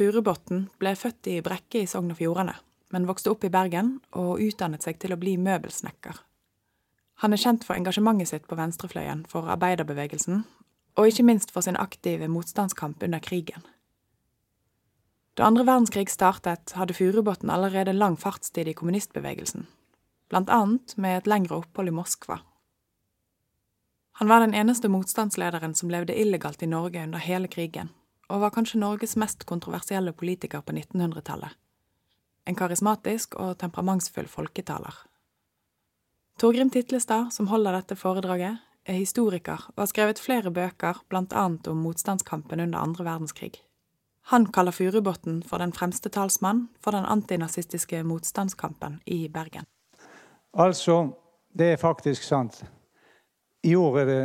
Furubotn ble født i Brekke i Sogn og Fjordane, men vokste opp i Bergen og utdannet seg til å bli møbelsnekker. Han er kjent for engasjementet sitt på venstrefløyen for arbeiderbevegelsen, og ikke minst for sin aktive motstandskamp under krigen. Da andre verdenskrig startet, hadde Furubotn allerede lang fartstid i kommunistbevegelsen, blant annet med et lengre opphold i Moskva. Han var den eneste motstandslederen som levde illegalt i Norge under hele krigen, og var kanskje Norges mest kontroversielle politiker på 1900-tallet. En karismatisk og temperamentsfull folketaler. Torgrim Titlestad, som holder dette foredraget, er historiker og har skrevet flere bøker, annet om motstandskampen under andre verdenskrig. Han kaller Furubotn for den fremste talsmann for den antinazistiske motstandskampen i Bergen. Altså, det er faktisk sant. I år er det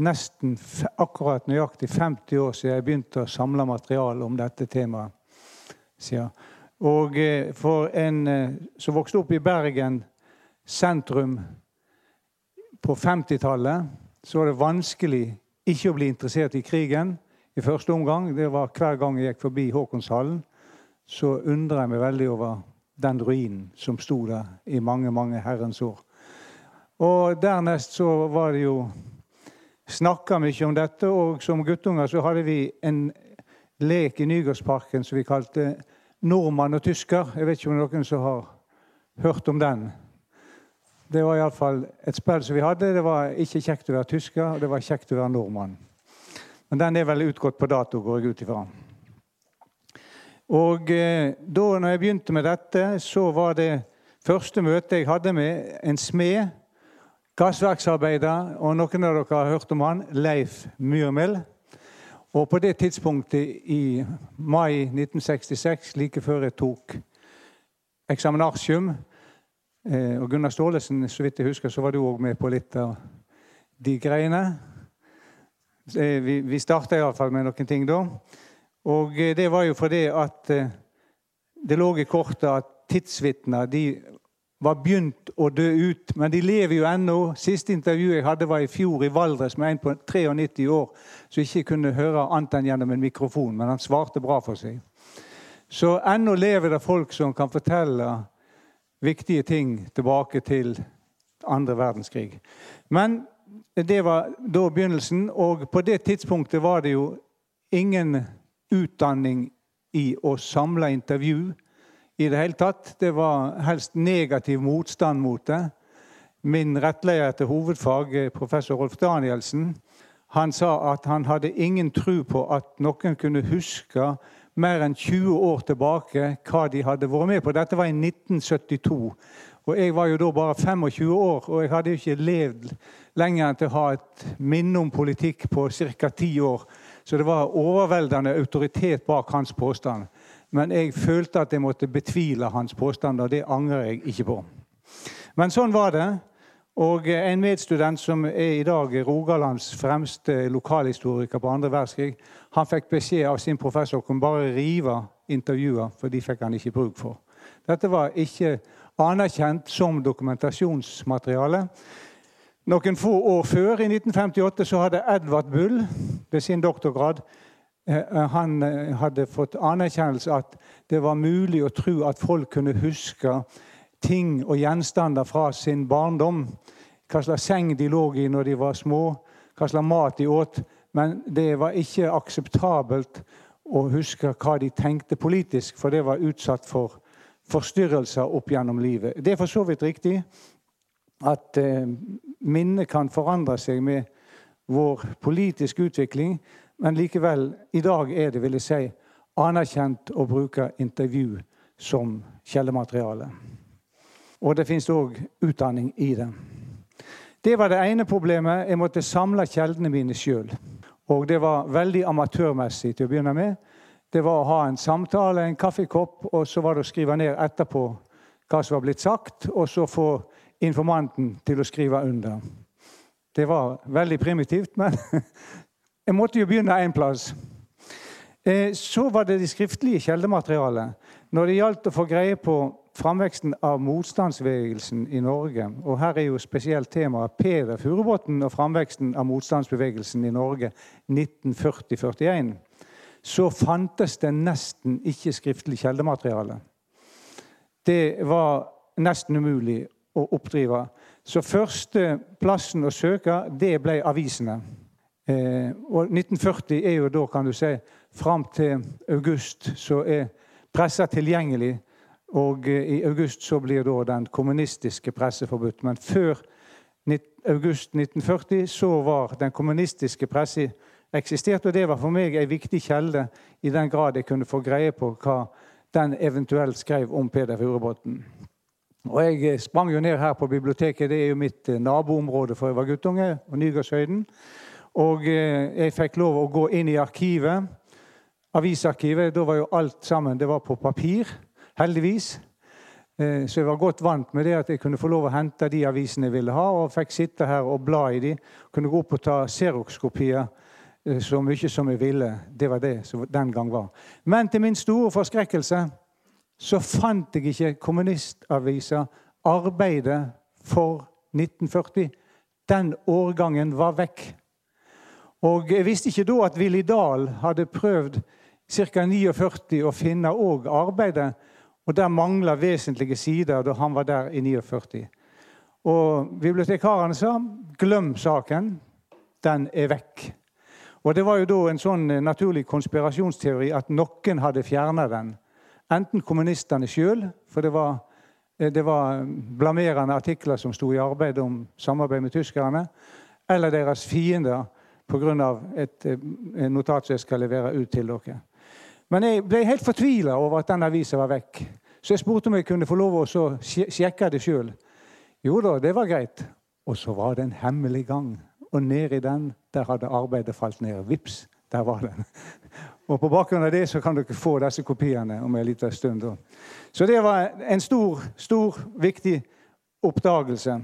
nesten akkurat nøyaktig 50 år siden jeg begynte å samle materiale om dette temaet. Og eh, for en eh, som vokste opp i Bergen sentrum på 50-tallet, så var det vanskelig ikke å bli interessert i krigen i første omgang. Det var Hver gang jeg gikk forbi Håkonshallen, så undra jeg meg veldig over den ruinen som sto der i mange, mange herrens år. Og dernest så var det jo snakka mye om dette, og som guttunger så hadde vi en lek i Nygårdsparken som vi kalte 'Nordmann og tysker'. Jeg vet ikke om noen som har hørt om den. Det var iallfall et spill som vi hadde. Det var ikke kjekt å være tysker, og det var kjekt å være nordmann. Men den er vel utgått på dato, går jeg ut ifra. Og eh, da når jeg begynte med dette, så var det første møte jeg hadde med en smed gassverksarbeider, og noen av dere har hørt om han, Leif Myrmel. Og på det tidspunktet i mai 1966, like før jeg tok eksaminartium eh, Og Gunnar Staalesen, så vidt jeg husker, så var du òg med på litt av de greiene. Eh, vi, vi starta iallfall med noen ting da. Og eh, det var jo fordi at det lå i kortet at tidsvitner de var begynt å dø ut. Men de lever jo ennå. Siste intervju jeg hadde, var i fjor i Valdres med en på 93 år som ikke kunne høre annet enn gjennom en mikrofon. Men han svarte bra for seg. Så ennå lever det folk som kan fortelle viktige ting tilbake til andre verdenskrig. Men det var da begynnelsen, og på det tidspunktet var det jo ingen utdanning i å samle intervju i det hele tatt. Det var helst negativ motstand mot det. Min rettleder til hovedfag, professor Rolf Danielsen, han sa at han hadde ingen tro på at noen kunne huske mer enn 20 år tilbake hva de hadde vært med på. Dette var i 1972. Og Jeg var jo da bare 25 år, og jeg hadde jo ikke levd lenger enn til å ha et minne om politikk på ca. ti år. Så det var overveldende autoritet bak hans påstand. Men jeg følte at jeg måtte betvile hans påstander. Det angrer jeg ikke på. Men sånn var det. Og en medstudent som er i dag Rogalands fremste lokalhistoriker på andre verdenskrig, han fikk beskjed av sin professor om bare rive intervjuer, for de fikk han ikke bruk for. Dette var ikke anerkjent som dokumentasjonsmateriale. Noen få år før, i 1958, så hadde Edvard Bull ved sin doktorgrad Eh, eh, han eh, hadde fått anerkjennelse at det var mulig å tro at folk kunne huske ting og gjenstander fra sin barndom. Hva slags seng de lå i når de var små, hva slags mat de åt. Men det var ikke akseptabelt å huske hva de tenkte politisk, for det var utsatt for forstyrrelser opp gjennom livet. Det er for så vidt riktig at eh, minnet kan forandre seg med vår politiske utvikling. Men likevel, i dag er det vil jeg si, anerkjent å bruke intervju som kjeldemateriale. Og det fins òg utdanning i det. Det var det ene problemet. Jeg måtte samle kjeldene mine sjøl. Og det var veldig amatørmessig til å begynne med. Det var å ha en samtale, en kaffekopp, og så var det å skrive ned etterpå hva som var blitt sagt, og så få informanten til å skrive under. Det var veldig primitivt, men Jeg måtte jo begynne én plass. Eh, så var det det skriftlige kjeldematerialet. Når det gjaldt å få greie på framveksten av motstandsbevegelsen i Norge, og her er jo spesielt temaet Peder Furubotn og framveksten av motstandsbevegelsen i Norge 1940-41, så fantes det nesten ikke skriftlig kjeldemateriale. Det var nesten umulig å oppdrive. Så første plassen å søke, det ble avisene. Eh, og 1940 er jo da, kan du si, fram til august, så er pressa tilgjengelig. Og eh, i august så blir da den kommunistiske presse forbudt. Men før august 1940 så var den kommunistiske pressa eksistert, og det var for meg ei viktig kjelde i den grad jeg kunne få greie på hva den eventuelt skrev om Peder Furubotn. Og Jeg eh, sprang jo ned her på biblioteket, det er jo mitt eh, naboområde for jeg var guttunge. og Nygårdshøyden. Og eh, jeg fikk lov å gå inn i arkivet. Avisarkivet. Da var jo alt sammen det var på papir, heldigvis. Så jeg var godt vant med det at jeg kunne få lov å hente de avisene jeg ville ha. Og fikk sitte her og bla i de. Kunne gå opp og ta Xerox-kopier så mye som jeg ville. Det var det som den gang var. Men til min store forskrekkelse så fant jeg ikke kommunistavisa Arbeidet for 1940. Den årgangen var vekk. Og Jeg visste ikke da at Willy Dahl hadde prøvd ca. 49 å finne òg arbeidet, og der mangla vesentlige sider da han var der i 49. Og bibliotekarene sa 'glem saken', den er vekk. Og Det var jo da en sånn naturlig konspirasjonsteori at noen hadde fjerna den. Enten kommunistene sjøl, for det var, eh, det var blamerende artikler som sto i arbeid om samarbeid med tyskerne, eller deres fiender pga. et eh, notat som jeg skal levere ut til dere. Men jeg ble helt fortvila over at den avisa var vekk. Så jeg spurte om jeg kunne få lov å sjekke det sjøl. Jo da, det var greit. Og så var det en hemmelig gang. Og nedi den, der hadde arbeidet falt ned. Vips, der var den. Og På bakgrunn av det så kan dere få disse kopiene om en liten stund. Så det var en stor, stor, viktig oppdagelse.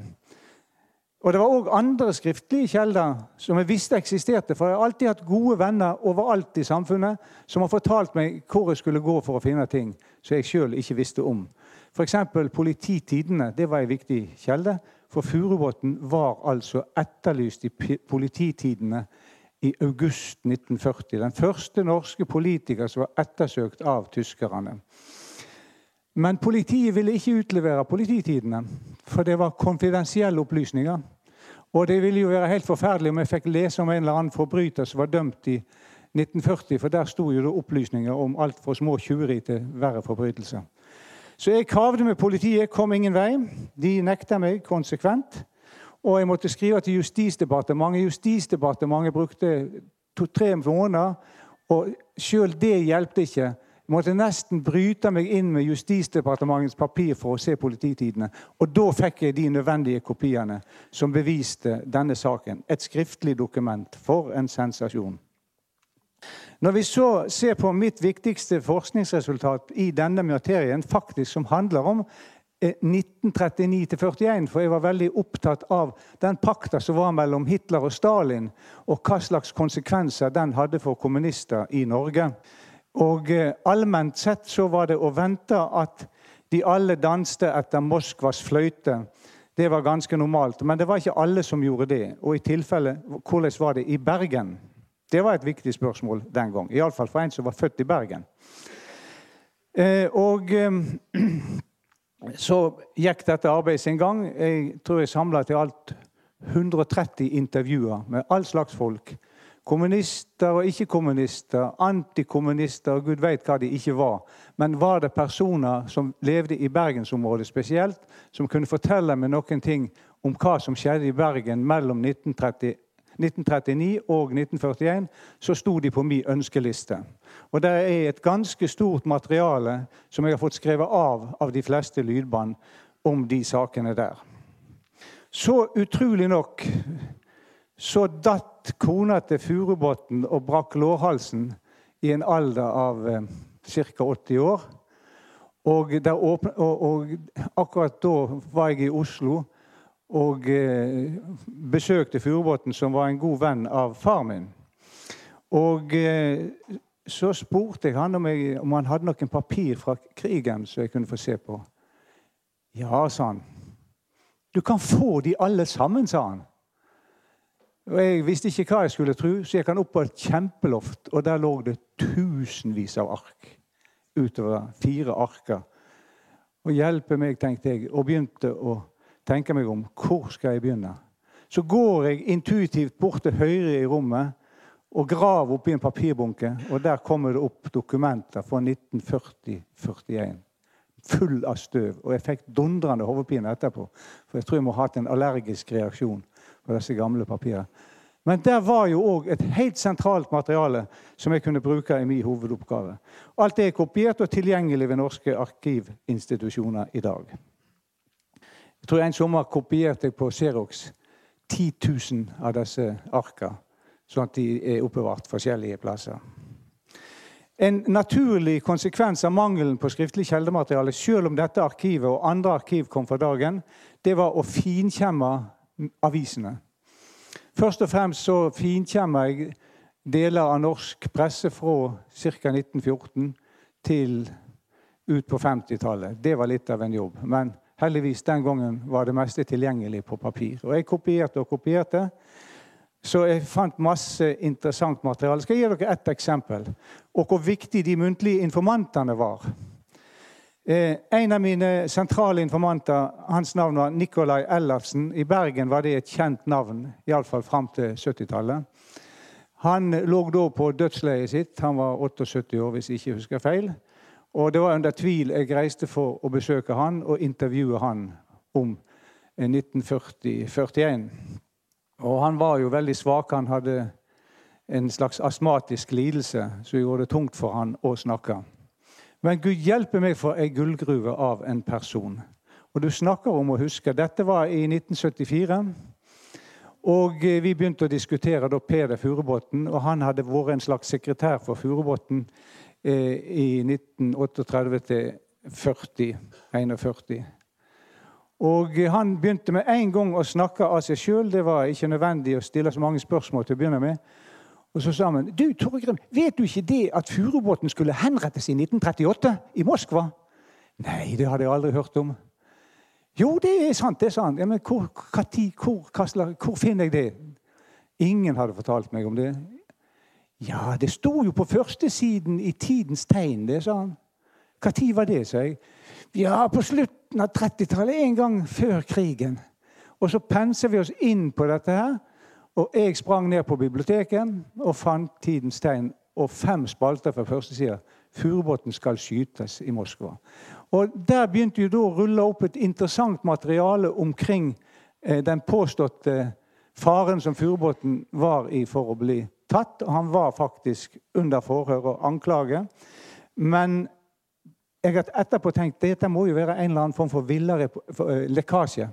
Og Det var òg andre skriftlige kjelder som jeg visste eksisterte. For jeg har alltid hatt gode venner overalt i samfunnet som har fortalt meg hvor jeg skulle gå for å finne ting som jeg sjøl ikke visste om. F.eks. Polititidene. Det var en viktig kjelde. For Furubotn var altså etterlyst i polititidene i august 1940. Den første norske politiker som var ettersøkt av tyskerne. Men politiet ville ikke utlevere polititidene, for det var konfidensielle opplysninger. Og det ville jo være helt forferdelig om jeg fikk lese om en eller annen forbryter som var dømt i 1940, for der sto jo det opplysninger om alt fra små tjuveri til verre forbrytelser. Så jeg kravde med politiet, kom ingen vei. De nekta meg konsekvent. Og jeg måtte skrive til Justisdepartementet. Justisdepartementet brukte to-tre måneder, og sjøl det hjelpte ikke. Jeg måtte nesten bryte meg inn med Justisdepartementets papir for å se polititidene. Og da fikk jeg de nødvendige kopiene som beviste denne saken. Et skriftlig dokument. For en sensasjon. Når vi så ser på mitt viktigste forskningsresultat i denne materien, faktisk som handler om 1939-41, eh, for jeg var veldig opptatt av den pakta som var mellom Hitler og Stalin, og hva slags konsekvenser den hadde for kommunister i Norge. Og eh, Allment sett så var det å vente at de alle danste etter Moskvas fløyte. Det var ganske normalt, men det var ikke alle som gjorde det. Og i tilfelle, hvordan var det i Bergen? Det var et viktig spørsmål den gang. Iallfall for en som var født i Bergen. Eh, og så gikk dette arbeidet sin gang. Jeg tror jeg samla til alt 130 intervjuer med all slags folk. Kommunister og ikke-kommunister, antikommunister og gud veit hva de ikke var. Men var det personer som levde i bergensområdet spesielt, som kunne fortelle meg noen ting om hva som skjedde i Bergen mellom 1930 1939 og 1941 så sto de på min ønskeliste. Og Det er et ganske stort materiale som jeg har fått skrevet av av de fleste lydbånd om de sakene der. Så utrolig nok så datt kona til Furubotn og brakk lårhalsen i en alder av eh, ca. 80 år. Og, åpne, og, og, akkurat da var jeg i Oslo og eh, besøkte Furubotn, som var en god venn av far min. Og eh, så spurte jeg han om, jeg, om, han hadde noen papir fra krigen som jeg kunne få se på. Ja, sa han. Du kan få de alle sammen, sa han. Og Jeg visste ikke hva jeg skulle tro, så jeg kan opp på et kjempeloft, og der lå det tusenvis av ark. Utover fire arker. Og hjelpe meg, tenkte jeg, og begynte å tenke meg om. Hvor skal jeg begynne? Så går jeg intuitivt bort til høyre i rommet og graver oppi en papirbunke, og der kommer det opp dokumenter fra 1940-41. Full av støv. Og jeg fikk dundrende hodepine etterpå. For jeg tror jeg må ha hatt en allergisk reaksjon på disse gamle papirene. Men der var jo òg et helt sentralt materiale som jeg kunne bruke i min hovedoppgave. Alt det er kopiert og tilgjengelig ved norske arkivinstitusjoner i dag. Jeg tror En sommer kopierte på Xerox 10 000 av disse arka, sånn at de er oppbevart forskjellige plasser. En naturlig konsekvens av mangelen på skriftlig kjeldemateriale, selv om dette arkivet og andre arkiv kom for dagen, det var å finkjemme avisene. Først og fremst så finkjemmer jeg deler av norsk presse fra ca. 1914 til ut på 50-tallet. Det var litt av en jobb. Men heldigvis den gangen var det meste tilgjengelig på papir. Og jeg kopierte og kopierte. Så jeg fant masse interessant materiale. Skal Jeg gi dere ett eksempel. Og hvor viktig de muntlige informantene var. Eh, en av mine sentrale informanter, hans navn var Nikolai Ellefsen. I Bergen var det et kjent navn, iallfall fram til 70-tallet. Han lå da på dødsleiet sitt. Han var 78 år, hvis jeg ikke husker feil. Og det var under tvil jeg reiste for å besøke han og intervjue han om 1940-41. Eh, og han var jo veldig svak. Han hadde en slags astmatisk lidelse som gjorde det tungt for han å snakke. Men Gud hjelpe meg for ei gullgruve av en person. Og du snakker om å huske. Dette var i 1974. Og eh, vi begynte å diskutere da Peder Furubotn, og han hadde vært en slags sekretær for Furubotn i 1938 til 40, 41. Og eh, han begynte med en gang å snakke av seg sjøl. Det var ikke nødvendig å stille så mange spørsmål til å begynne med. Og så sa han du Torgrim, vet du ikke det at furubåten skulle henrettes i 1938 i Moskva? Nei, det hadde jeg aldri hørt om. Jo, det er sant, det sa han. Ja, men hvor, hvor, hvor, hvor finner jeg det? Ingen hadde fortalt meg om det. Ja, det sto jo på førstesiden i Tidens Tegn, det, sa han. Når var det, sa jeg. Ja, på slutten av 30-tallet, en gang før krigen. Og så penser vi oss inn på dette her. Og jeg sprang ned på biblioteket og fant Tidens Tegn og fem spalter fra første side. Furubotn skal skytes i Moskva. Og Der begynte jo da å rulle opp et interessant materiale omkring eh, den påståtte faren som furubåten var i for å bli tatt. Og han var faktisk under forhør og anklage. Men jeg har etterpå tenkt dette må jo være en eller annen form for villere eh, lekkasje.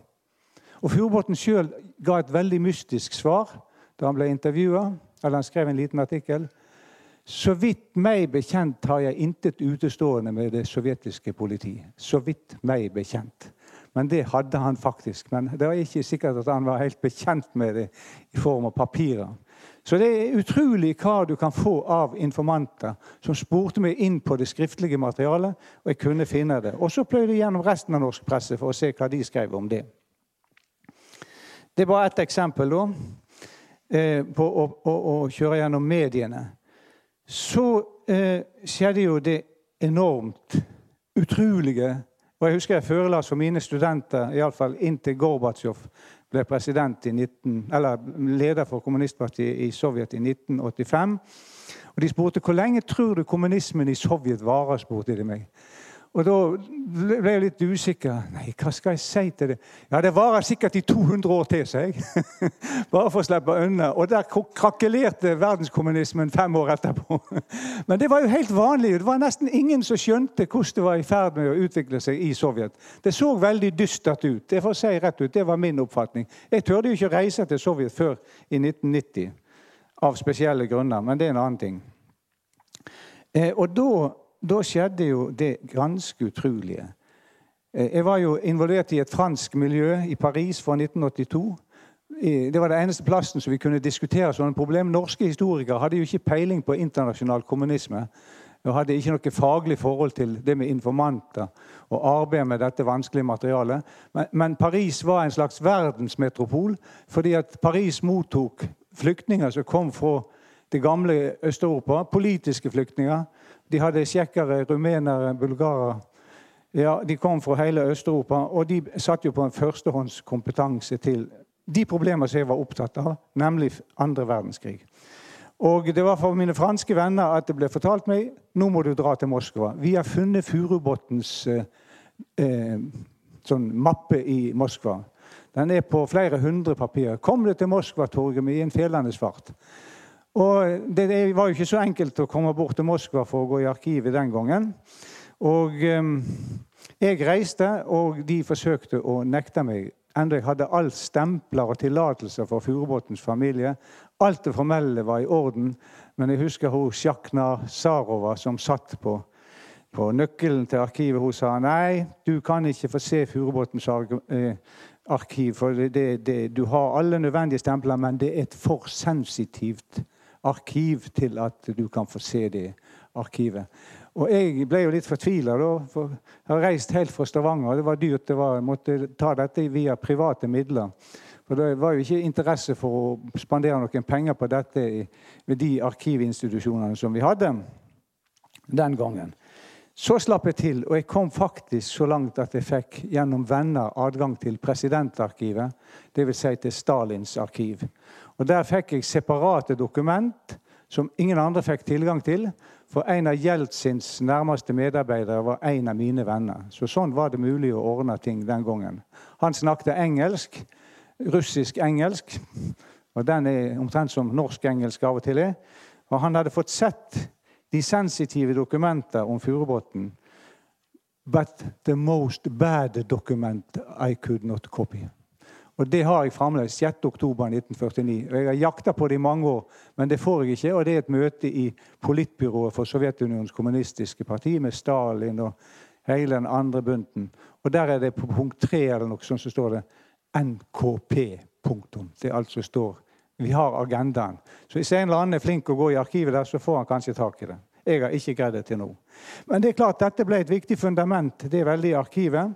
Og Fjordbotn sjøl ga et veldig mystisk svar da han ble intervjua. Eller han skrev en liten artikkel. Så vidt meg bekjent har jeg intet utestående med det sovjetiske politi. Så vidt meg bekjent. Men det hadde han faktisk. Men det var ikke sikkert at han var helt bekjent med det i form av papirer. Så det er utrolig hva du kan få av informanter som spurte meg inn på det skriftlige materialet, og jeg kunne finne det. Og så pløyde jeg gjennom resten av norsk presse for å se hva de skrev om det. Det er bare ett eksempel da, eh, på å, å, å, kjøre gjennom mediene. Så eh, skjedde jo det enormt utrolige og Jeg husker jeg forela for mine studenter iallfall inntil Gorbatsjov ble president i 19, eller leder for kommunistpartiet i Sovjet i 1985. Og De spurte hvor lenge tror du kommunismen i Sovjet varer. spurte de meg. Og da ble jeg litt usikker. Nei, hva skal jeg si til det? Ja, det varer sikkert i 200 år til, sa jeg. Bare for å slippe unna. Og der krakelerte verdenskommunismen fem år etterpå. Men det var jo helt vanlig. Det var nesten ingen som skjønte hvordan det var i ferd med å utvikle seg i Sovjet. Det så veldig dystert ut. Det får si rett ut, det var min oppfatning. Jeg tørde jo ikke reise til Sovjet før i 1990 av spesielle grunner, men det er en annen ting. Eh, og da da skjedde jo det ganske utrolige. Eh, jeg var jo involvert i et fransk miljø i Paris fra 1982. Det var den eneste plassen som vi kunne diskutere sånne problemer. Norske historikere hadde jo ikke peiling på internasjonal kommunisme. Og hadde ikke noe faglig forhold til det med informanter og arbeid med dette vanskelige materialet. Men, men Paris var en slags verdensmetropol fordi at Paris mottok flyktninger som kom fra det gamle Øst-Europa. Politiske flyktninger. De hadde tsjekkere, rumenere, bulgarere. Ja, De kom fra hele Øst-Europa, og de satt jo på en førstehåndskompetanse til de problemer som jeg var opptatt av, nemlig andre verdenskrig. Og Det var for mine franske venner at det ble fortalt meg nå må du dra til Moskva. Vi har funnet Furubotns eh, eh, sånn mappe i Moskva. Den er på flere hundre papirer. Kom du til Moskva, Torgrim, i en fjellende fart. Og det, det, var jo ikke så enkelt å komme bort til Moskva for å gå i arkivet den gangen. Og eh, jeg reiste, og de forsøkte å nekte meg enda jeg hadde alt stempler og tillatelser for Furubotns familie. Alt det formelle var i orden. Men jeg husker hun Sjakna Sarova som satt på, på nøkkelen til arkivet. Hun sa nei, du kan ikke få se Furubotns eh, arkiv. For det, det, du har alle nødvendige stempler, men det er et for sensitivt arkiv til at du kan få se det arkivet. Og jeg ble jo litt fortvila, for jeg har reist helt fra Stavanger. Det var dyrt. det var, Jeg måtte ta dette via private midler. For Det var jo ikke interesse for å spandere noen penger på dette ved de arkivinstitusjonene som vi hadde den gangen. Så slapp jeg til, og jeg kom faktisk så langt at jeg fikk gjennom venner adgang til presidentarkivet, dvs. Si til Stalins arkiv. Og Der fikk jeg separate dokument som ingen andre fikk tilgang til. For en av Jeltsins nærmeste medarbeidere var en av mine venner. Så sånn var det mulig å ordne ting den gangen. Han snakket engelsk, russisk-engelsk. Og den er omtrent som norsk-engelsk av og til er. Og han hadde fått sett de sensitive dokumenter om Furubotn. But the most bad document I could not copy. Og det har jeg fremdeles. 6.10.1949. Jeg har jakta på det i mange år, men det får jeg ikke. Og det er et møte i politbyrået for Sovjetunionens kommunistiske parti med Stalin og hele den andre bunten. Og der er det på punkt tre eller noe sånt så står det NKP. Punktum. Det som står Vi har agendaen. Så hvis en eller annen er flink å gå i arkivet der, så får han kanskje tak i det. Jeg har ikke greid det til nå. Men det er klart, dette ble et viktig fundament. Det er veldig i arkivet.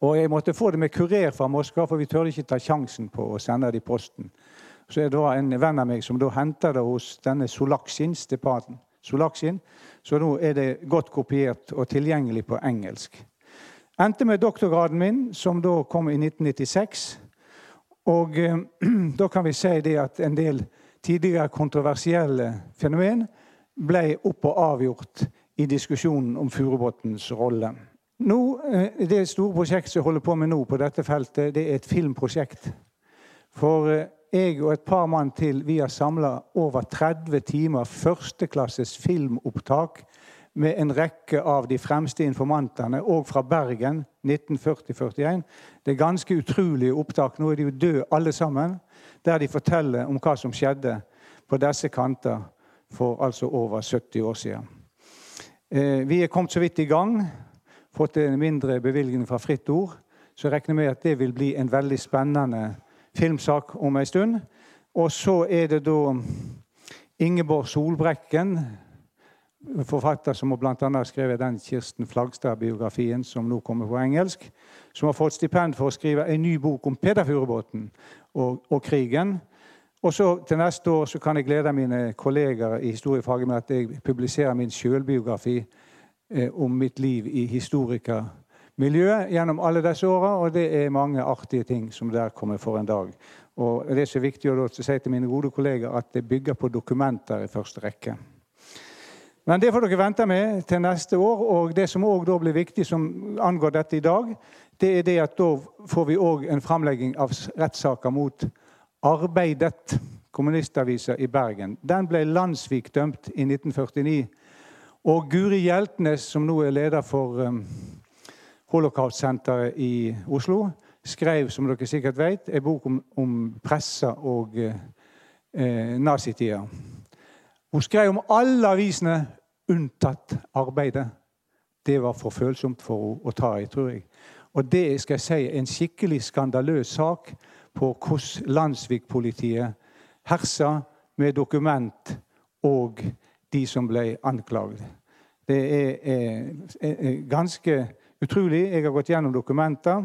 Og jeg måtte få det med kurer fra Moskva, for vi tør ikke ta sjansen på å sende det i posten. Så er det en venn av meg som da henter det hos denne Solaksin, stepaten. Solaksin. Så nå er det godt kopiert og tilgjengelig på engelsk. Endte med doktorgraden min, som da kom i 1996. Og eh, da kan vi si det at en del tidligere kontroversielle fenomen ble opp og avgjort i diskusjonen om Furubotns rolle. Nå, eh, det store prosjektet som jeg holder på med nå på dette feltet, det er et filmprosjekt. For eh, jeg og et par mann til vi har samla over 30 timer førsteklasses filmopptak med en rekke av de fremste informantene, og fra Bergen 1940-41. Det er ganske utrolige opptak. Nå er de jo døde alle sammen. Der de forteller om hva som skjedde på disse kanter for altså over 70 år siden. Eh, vi er kommet så vidt i gang fått en mindre bevilgning fra Fritt Ord. Så jeg regner med at det vil bli en veldig spennende filmsak om en stund. Og så er det da Ingeborg Solbrekken, forfatter som bl.a. har skrevet den Kirsten Flagstad-biografien som nå kommer på engelsk, som har fått stipend for å skrive en ny bok om Peder og, og, krigen. Og så Til neste år så kan jeg glede mine kolleger i historiefaget med at jeg publiserer min sjølbiografi om mitt liv i historikermiljøet gjennom alle disse åra. Og det er mange artige ting som der kommer for en dag. Og det er så viktig å si til mine gode kolleger at det bygger på dokumenter i første rekke. Men det får dere vente med til neste år. Og det som òg blir viktig, som angår dette i dag, det er det at da får vi òg en framlegging av rettssaker mot Arbeidet, kommunistavisa i Bergen. Den ble Landsvik dømt i 1949 og Guri Hjeltnes, som nå er leder for um, Holocaust-senteret i Oslo, skrev som dere sikkert vet, en bok om, om pressa og eh, eh, nazitida. Hun skrev om alle avisene unntatt arbeidet. Det var for følsomt for henne å ta i, tror jeg. Og det skal jeg si, en skikkelig skandaløs sak på hvordan Landsvik-politiet hersa med dokument og de som ble anklaget. Det er, er, er, ganske utrolig. Jeg har gått gjennom dokumenter.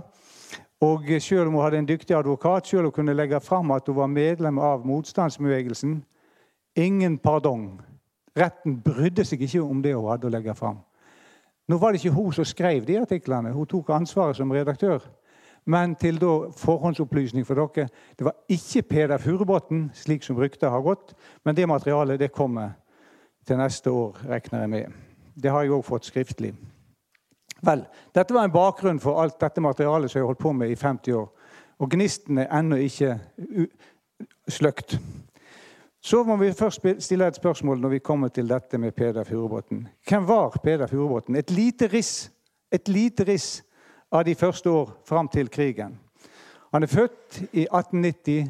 Og selv om hun hadde en dyktig advokat, selv om hun kunne legge fram at hun var medlem av motstandsbevegelsen, ingen pardon. Retten brydde seg ikke om det hun hadde å legge fram. Nå var det ikke hun som skrev de artiklene. Hun tok ansvaret som redaktør. Men til da forhåndsopplysning for dere det var ikke Peder Furubotn, slik som ryktet har gått, men det materialet det kommer til neste år, regner jeg med. Det har jeg òg fått skriftlig. Vel, Dette var en bakgrunn for alt dette materialet som jeg har holdt på med i 50 år. Og gnisten er ennå ikke sløkt. Så må vi først stille et spørsmål når vi kommer til dette med Peder Furubotn. Hvem var Peder Furubotn? Et lite riss, et lite riss av de første år fram til krigen. Han er født i 1890,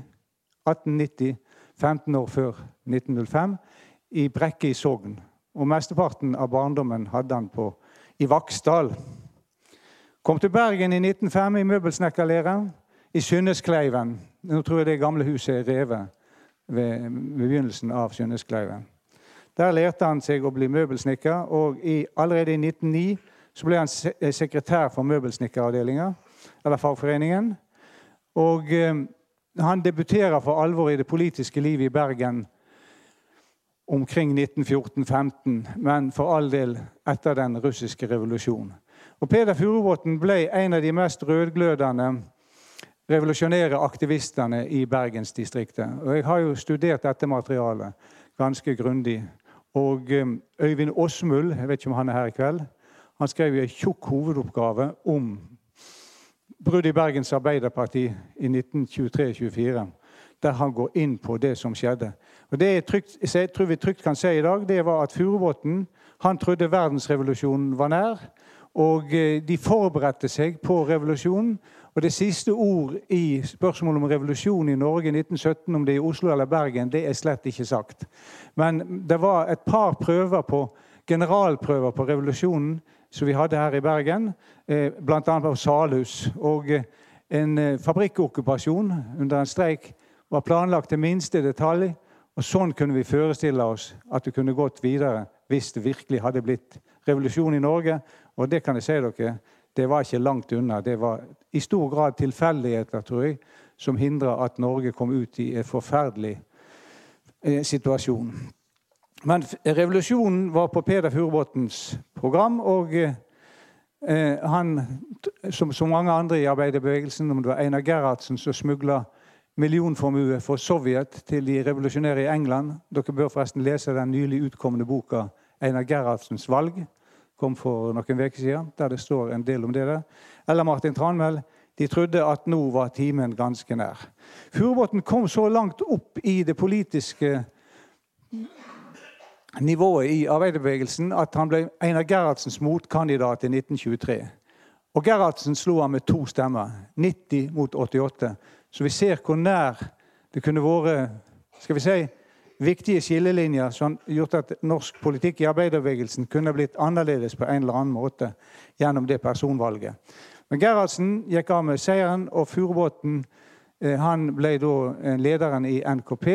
1890 15 år før 1905, i Brekke i Sogn. Og mesteparten av barndommen hadde han på, i Vaksdal. Kom til Bergen i 1905 i møbelsnekkerlære. I Synneskleiven. Nå tror jeg det gamle huset er revet ved, begynnelsen av Synneskleiven. Der lærte han seg å bli møbelsnekker, og i, allerede i 1909 så ble han eh, sekretær for møbelsnekkeravdelinga, eller fagforeningen. Og eh, han debuterer for alvor i det politiske livet i Bergen omkring 1914-15, men for all del etter den russiske revolusjonen. Og Peder Furubotn ble en av de mest rødglødende revolusjonære aktivistene i bergensdistriktet. Og jeg har jo studert dette materialet ganske grundig. Og eh, Øyvind Åsmuld, jeg vet ikke om han er her i kveld, han skrev en tjukk hovedoppgave om bruddet i Bergens Arbeiderparti i 1923-24, der han går inn på det som skjedde. Og Det jeg, trygt, jeg tror vi trygt kan si i dag, det var at Furubotn trodde verdensrevolusjonen var nær. Og eh, de forberedte seg på revolusjonen. Og det siste ord i spørsmålet om revolusjon i Norge i 1917, om det er i Oslo eller Bergen, det er slett ikke sagt. Men det var et par prøver på, generalprøver på revolusjonen som vi hadde her i Bergen, eh, bl.a. på Salhus. Og eh, en fabrikkokkupasjon under en streik var planlagt til minste detalj. Og sånn kunne vi forestille oss at det kunne gått videre hvis det virkelig hadde blitt revolusjon i Norge. Og det kan jeg si dere, det var ikke langt unna. Det var i stor grad tilfeldigheter, tror jeg, som hindra at Norge kom ut i en forferdelig situasjon. Men revolusjonen var på Peder Furubotns program. Og eh, han, som så mange andre i arbeiderbevegelsen, om det var Einar Gerhardsen som smugla millionformue for Sovjet til de revolusjonære i England Dere bør forresten lese den nylig utkomne boka 'Einar Gerhardsens valg'. kom for noen uker siden, der det står en del om det der. Eller Martin Tranmæl. De trodde at nå var timen ganske nær. Furubotn kom så langt opp i det politiske nivået i arbeiderbevegelsen at han ble Einar Gerhardsens motkandidat i 1923. Og Gerhardsen slo ham med to stemmer. 90 mot 88. Så vi ser hvor nær det kunne vært skal vi si, viktige skillelinjer som gjort at norsk politikk i arbeiderbevegelsen kunne blitt annerledes på en eller annen måte gjennom det personvalget. Men Gerhardsen gikk av med seieren, og Furubotn Han ble da lederen i NKP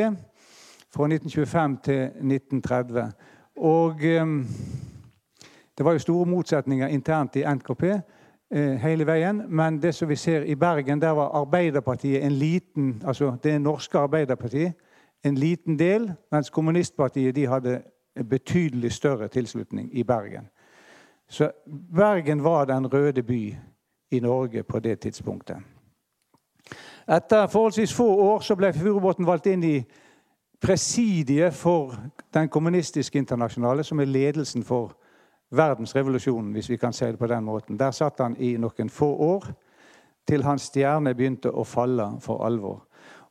fra 1925 til 1930. Og um, det var jo store motsetninger internt i NKP eh, hele veien. Men det som vi ser i Bergen, der var Arbeiderpartiet en liten altså det norske Arbeiderpartiet en liten del, mens kommunistpartiet de hadde betydelig større tilslutning i Bergen. Så Bergen var den røde by i Norge på det tidspunktet. Etter forholdsvis få år så ble Furubotn valgt inn i presidiet for Den kommunistiske internasjonale, som er ledelsen for verdensrevolusjonen, hvis vi kan si det på den måten. Der satt han i noen få år, til hans stjerne begynte å falle for alvor.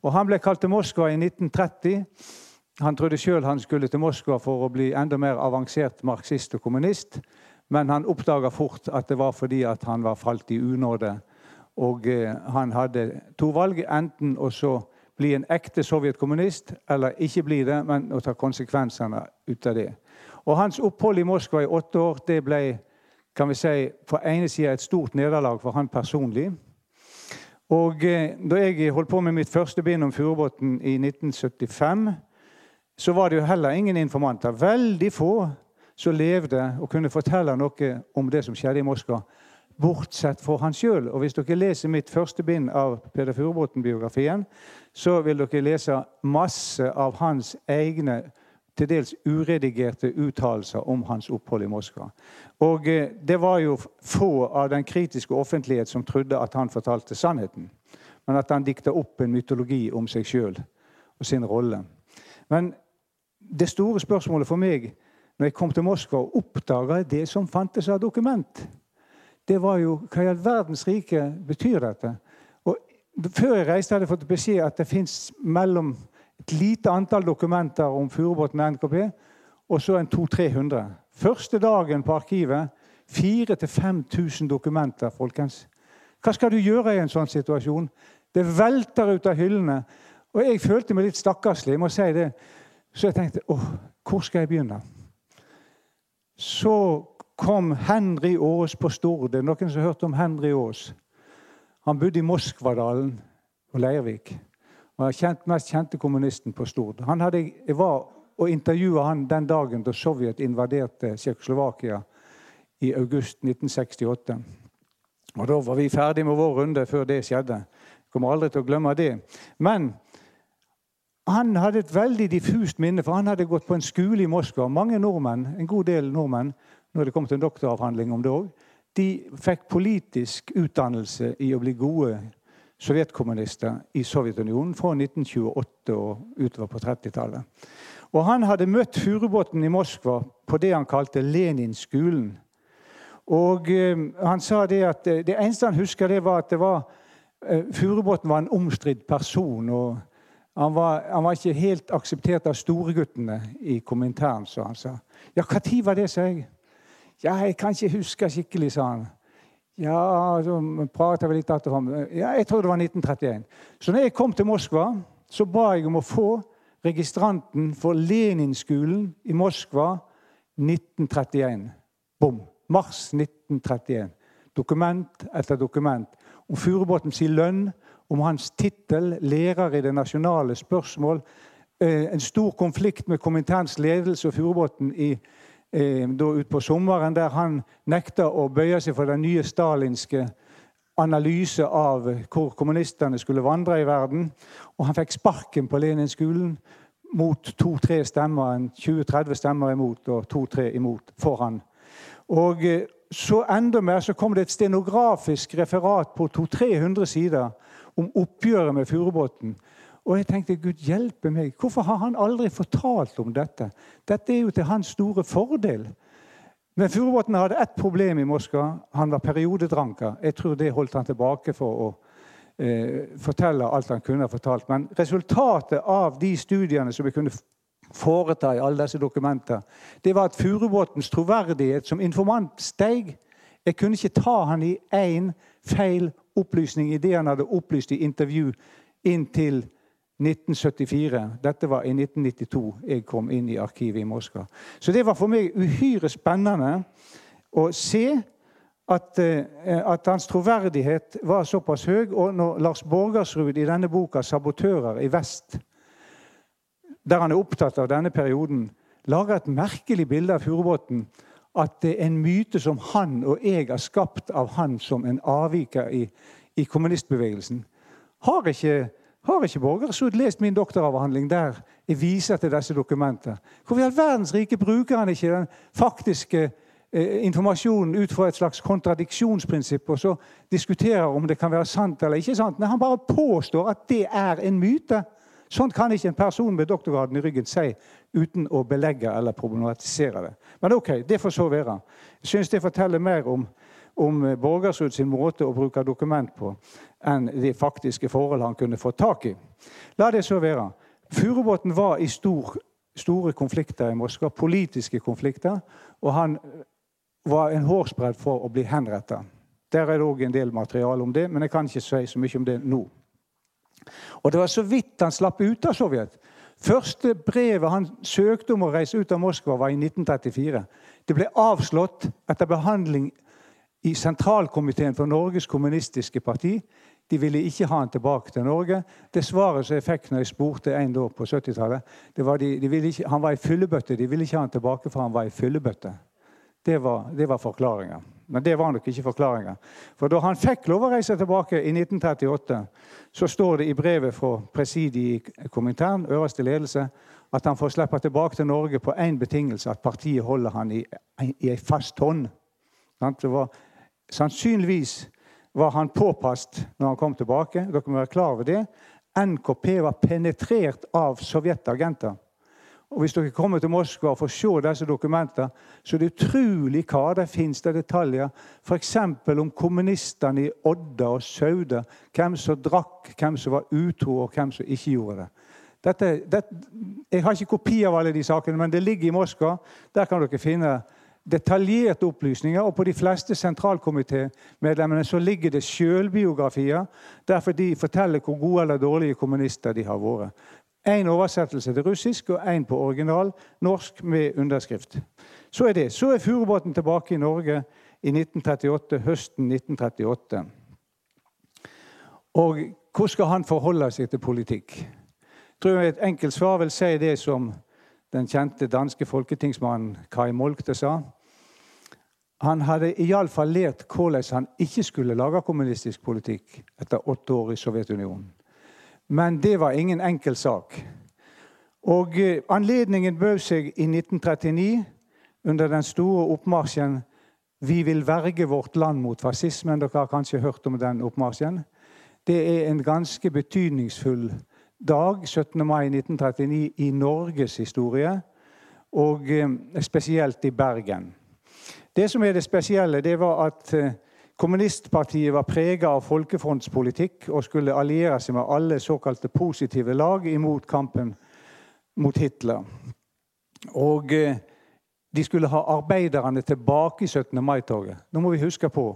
Og Han ble kalt til Moskva i 1930. Han trodde sjøl han skulle til Moskva for å bli enda mer avansert marxist og kommunist, men han oppdaga fort at det var fordi at han var falt i unåde. Og eh, han hadde to valg. Enten å bli en ekte sovjetkommunist, eller ikke bli det, men å ta konsekvensene ut av det. Og Hans opphold i Moskva i åtte år det ble kan vi si, på ene sida et stort nederlag for han personlig. Og eh, Da jeg holdt på med mitt første bind om Furubotn i 1975, så var det jo heller ingen informanter. Veldig få som levde og kunne fortelle noe om det som skjedde i Moskva. bortsett fra han sjøl. Og hvis dere leser mitt første bind av Peder Furubotn-biografien, så vil dere lese masse av hans egne til dels uredigerte uttalelser om hans opphold i Moskva. Og eh, det var jo få av den kritiske offentlighet som trodde at han fortalte sannheten, men at han dikta opp en mytologi om seg sjøl og sin rolle. Men det store spørsmålet for meg når jeg kom til Moskva og oppdaga det som fantes av dokument, det var jo hva i all verdens rike betyr dette? Og Før jeg reiste, hadde jeg fått beskjed at det fins mellom et lite antall dokumenter om furubåten NKP, og så en 200-300. Første dagen på arkivet 4000-5000 dokumenter, folkens. Hva skal du gjøre i en sånn situasjon? Det velter ut av hyllene. Og jeg følte meg litt stakkarslig, jeg må si det. Så jeg tenkte åh, hvor skal jeg begynne? Så kom Henry Aas på Stord. Noen som har hørt om Henry Aas. Han bodde i Moskvadalen og Leirvik var kjent, mest kjente kommunisten på Stord. Han hadde, jeg var og intervjua han den dagen da Sovjet invaderte Tsjekkoslovakia i august 1968. Og Da var vi ferdig med vår runde før det skjedde. Jeg kommer aldri til å glemme det. Men han hadde et veldig diffust minne, for han hadde gått på en skole i Moskva. Mange nordmenn, en god del nordmenn, nå det det kommet en doktoravhandling om det òg, de fikk politisk utdannelse i å bli gode sovjetkommunister i Sovjetunionen fra 1928 og utover på 30-tallet. Og Han hadde møtt Furubotn i Moskva på det han kalte Lenin-skolen. Og eh, Han sa det at eh, det eneste han husker, det var at det var, eh, var en omstridt person. og han var, han var, ikke helt akseptert av storeguttene i kommentaren, så han sa. Ja, når var det, sa jeg. Ja, jeg kan ikke huske skikkelig, sa han. Ja, så prater vi litt etterfram. Ja, jeg tror det var 1931. Så når jeg kom til Moskva, så ba jeg om å få registranten for Leninskolen i Moskva 1931. Bom. Mars 1931. Dokument etter dokument. Om Furubotn sin lønn, om hans tittel, lærer i det nasjonale spørsmål. Eh, en stor konflikt med komiteens ledelse og Furubotn i eh, utpå sommeren, der han nekta å bøye seg for den nye stalinske analyse av hvor kommunistene skulle vandre i verden. Og han fikk sparken på Lenin-skolen mot to-tre stemmer. 20-30 stemmer imot og to-tre imot for han. Og eh, så enda mer så kom det et stenografisk referat på 200-300 sider om oppgjøret med Furubotn. Og jeg tenkte Gud hjelpe meg. Hvorfor har han aldri fortalt om dette? Dette er jo til hans store fordel. Men Furubotn hadde ett problem i Moskva. Han var periodedranker. Jeg tror det holdt han tilbake for å eh, fortelle alt han kunne ha fortalt. Men resultatet av de studiene som vi kunne foreta i alle disse dokumenter, det var at Furubotns troverdighet som informant steg. Jeg kunne ikke ta han i én feil opplysning i det han hadde opplyst i intervju inntil 1974. Dette var i 1992 jeg kom inn i arkivet i Moskva. Så det var for meg uhyre spennende å se at, eh, at hans troverdighet var såpass høy. Og når Lars Borgersrud i denne boka 'Sabotører i vest', der han er opptatt av denne perioden, lager et merkelig bilde av Furubotn. At det er en myte som han og jeg har skapt av han som en avviker i, i kommunistbevegelsen. Har ikke har ikke Borgersrud lest min doktoravhandling der jeg viser til disse dokumenter? Hvorfor i all verdens rike bruker han ikke den faktiske eh, informasjonen ut fra et slags kontradiksjonsprinsipp og så diskuterer om det kan være sant eller ikke sant? Nei, han bare påstår at det er en myte. Sånn kan ikke en person med doktorgraden i ryggen si uten å belegge eller problematisere det. Men ok, det får så være. Jeg syns det forteller mer om om Borgersrud sin måte å bruke dokument på enn de faktiske forhold han kunne få tak i. La det så være. Furubotn var i stor, store konflikter i Moskva, politiske konflikter, og han var en hårsbredd for å bli henrettet. Der er det òg en del materiale om det, men jeg kan ikke si så mye om det nå. Og Det var så vidt han slapp ut av Sovjet. Første brevet han søkte om å reise ut av Moskva, var i 1934. Det ble avslått etter behandling i sentralkomiteen for Norges kommunistiske parti. De ville ikke ha han tilbake til Norge. Det svaret som jeg fikk når jeg spurte en da på 70-tallet, var de, de han var i fyllebøtte. De ville ikke ha han tilbake, for han var i fyllebøtte. Det var, det var forklaringa. Men det var nok ikke forklaringa. For da han fikk lov å reise tilbake i 1938, så står det i brevet fra presidiet i Komintern, øverste ledelse, at han får slippe tilbake til Norge på én betingelse, at partiet holder han i, i ei fast hånd. Det Var, sannsynligvis var han påpasset når han kom tilbake. Dere må være klar over det. NKP var penetrert av sovjetagenter. Og Hvis dere kommer til Moskva og får se disse dokumentene, så er det utrolig hva det finnes av detaljer. F.eks. om kommunistene i Odda og Sauda. Hvem som drakk, hvem som var utro, og hvem som ikke gjorde det. Dette, dette, jeg har ikke kopi av alle de sakene, men det ligger i Moskva. Der kan dere finne detaljerte opplysninger. Og på de fleste sentralkomitémedlemmene ligger det sjølbiografier. Derfor de forteller hvor gode eller dårlige kommunister de har vært. Én oversettelse til russisk og én på original norsk med underskrift. Så er det. Så er Furubotn tilbake i Norge i 1938, høsten 1938. Og hvordan skal han forholde seg til politikk? Jeg tror Et enkelt svar vil si det som den kjente danske folketingsmannen Kai Molkte sa. Han hadde iallfall lært hvordan han ikke skulle lage kommunistisk politikk etter åtte år i Sovjetunionen. Men det var ingen enkel sak. Og eh, Anledningen bød seg i 1939 under den store oppmarsjen 'Vi vil verge vårt land mot fascismen'. Dere har kanskje hørt om den oppmarsjen. Det er en ganske betydningsfull dag, 17. mai 1939, i Norges historie, og eh, spesielt i Bergen. Det som er det spesielle, det var at eh, Kommunistpartiet var prega av folkefrontspolitikk og skulle alliere seg med alle såkalte positive lag imot kampen mot Hitler. Og eh, de skulle ha arbeiderne tilbake i 17. mai-toget. Nå må vi huske på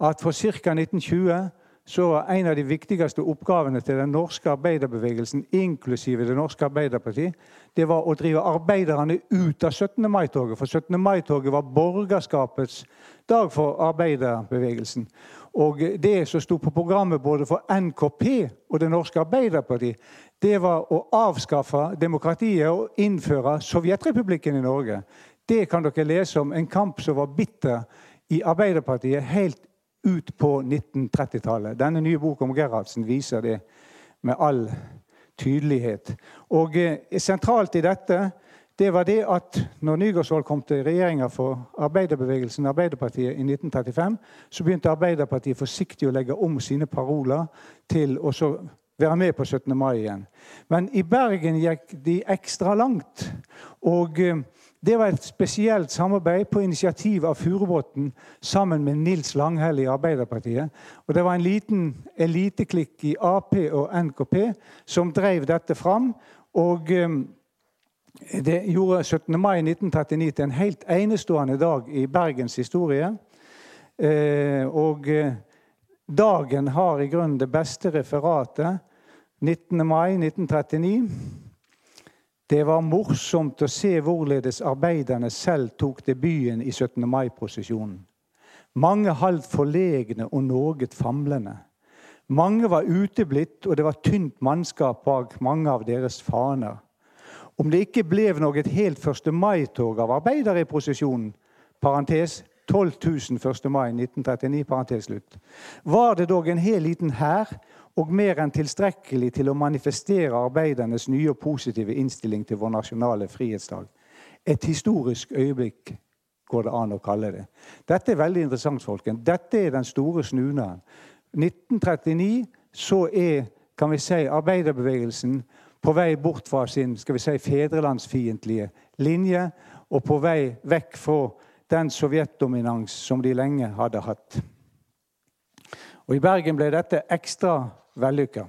at for ca. 1920 så en av de viktigste oppgavene til den norske arbeiderbevegelsen, inklusive Det norske Arbeiderparti, det var å drive arbeiderne ut av 17. mai-toget. For 17. mai-toget var borgerskapets dag for arbeiderbevegelsen. Og det som sto på programmet både for NKP og Det norske Arbeiderparti, det var å avskaffe demokratiet og innføre Sovjetrepublikken i Norge. Det kan dere lese om. En kamp som var bitter i Arbeiderpartiet helt ut på 1930-tallet. Denne nye boka om Gerhardsen viser det med all tydelighet. Og eh, Sentralt i dette det var det at når Nygaardsvold kom til regjeringa for arbeiderbevegelsen Arbeiderpartiet i 1935, så begynte Arbeiderpartiet forsiktig å legge om sine paroler til å være med på 17. mai igjen. Men i Bergen gikk de ekstra langt. Og eh, det var et spesielt samarbeid på initiativ av Furubotn sammen med Nils Langhelle i Arbeiderpartiet. Og Det var en liten eliteklikk i Ap og NKP som drev dette fram. Og eh, det gjorde 17. mai 1939 til en helt enestående dag i Bergens historie. Eh, og eh, dagen har i grunnen det beste referatet. 19. mai 1939. Det var morsomt å se hvorledes arbeiderne selv tok debuten i 17. mai-prosesjonen. Mange halvt forlegne og noe famlende. Mange var uteblitt, og det var tynt mannskap bak mange av deres faner. Om det ikke ble noe helt 1. mai-tog av arbeidere i prosesjonen, parentes 12 000 1. mai 1939, parentes slutt, var det dog en hel liten hær og mer enn tilstrekkelig til å manifestere arbeidernes nye og positive innstilling til vår nasjonale frihetsdag. Et historisk øyeblikk går det an å kalle det. Dette er veldig interessant, folkens. Dette er den store snunaen. 1939 så er kan vi si, arbeiderbevegelsen på vei bort fra sin skal vi si, fedrelandsfiendtlige linje og på vei vekk fra den sovjetdominans som de lenge hadde hatt. Og I Bergen ble dette ekstra vellykka.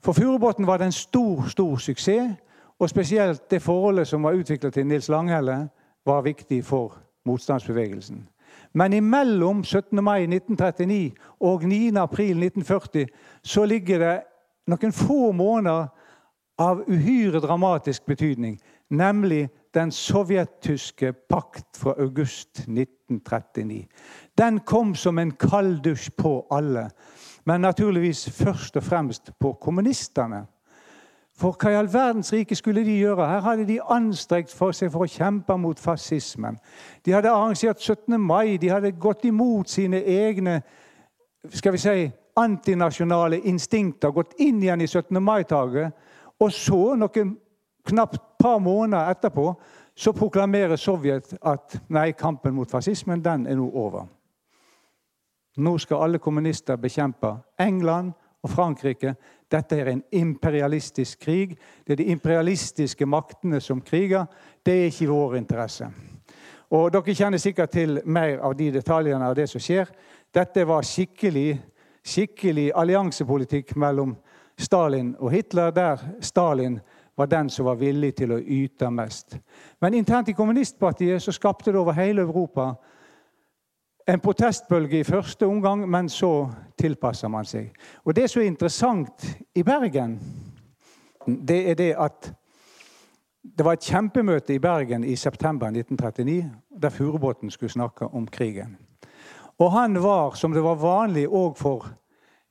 For Furubotn var det en stor, stor suksess. Og spesielt det forholdet som var utvikla til Nils Langhelle, var viktig for motstandsbevegelsen. Men imellom 17. mai 1939 og 9. april 1940 så ligger det noen få måneder av uhyre dramatisk betydning, nemlig den sovjettyske pakt fra august 1939. Den kom som en kalddusj på alle men naturligvis først og fremst på kommunistene. For hva i all verdens rike skulle de gjøre? Her hadde de anstrengt for seg for å kjempe mot fascismen. De hadde arrangert 17. mai, de hadde gått imot sine egne skal vi si, antinasjonale instinkter, gått inn igjen i 17. mai-taket. Og så, noen knapt par måneder etterpå, så proklamerer Sovjet at nei, kampen mot fascismen den er nå over. Nå skal alle kommunister bekjempe England og Frankrike. Dette er en imperialistisk krig. Det er de imperialistiske maktene som kriger. Det er ikke i vår interesse. Og Dere kjenner sikkert til mer av de detaljene av det som skjer. Dette var skikkelig, skikkelig alliansepolitikk mellom Stalin og Hitler, der Stalin var den som var villig til å yte mest. Men internt i kommunistpartiet så skapte det over hele Europa en protestbølge i første omgang, men så tilpasser man seg. Og Det som er interessant i Bergen, det er det at det var et kjempemøte i Bergen i september 1939 der Furubotn skulle snakke om krigen. Og han var, som det var vanlig òg for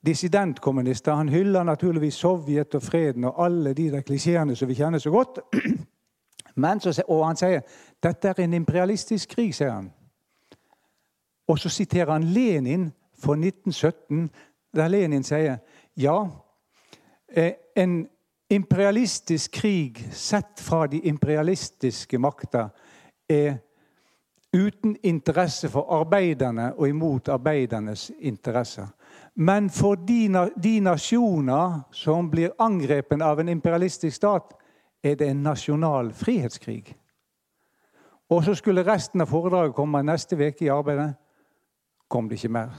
dissidentkommunister. Han hyller naturligvis Sovjet og freden og alle de der klisjeene som vi kjenner så godt. Så, og han sier dette er en imperialistisk krig, sier han. Og så siterer han Lenin for 1917, der Lenin sier ja, eh, en imperialistisk krig sett fra de imperialistiske makter er uten interesse for arbeiderne og imot arbeidernes interesser. Men for de, de nasjoner som blir angrepet av en imperialistisk stat, er det en nasjonal frihetskrig. Og så skulle resten av foredraget komme neste uke i arbeidet. Kom det ikke mer.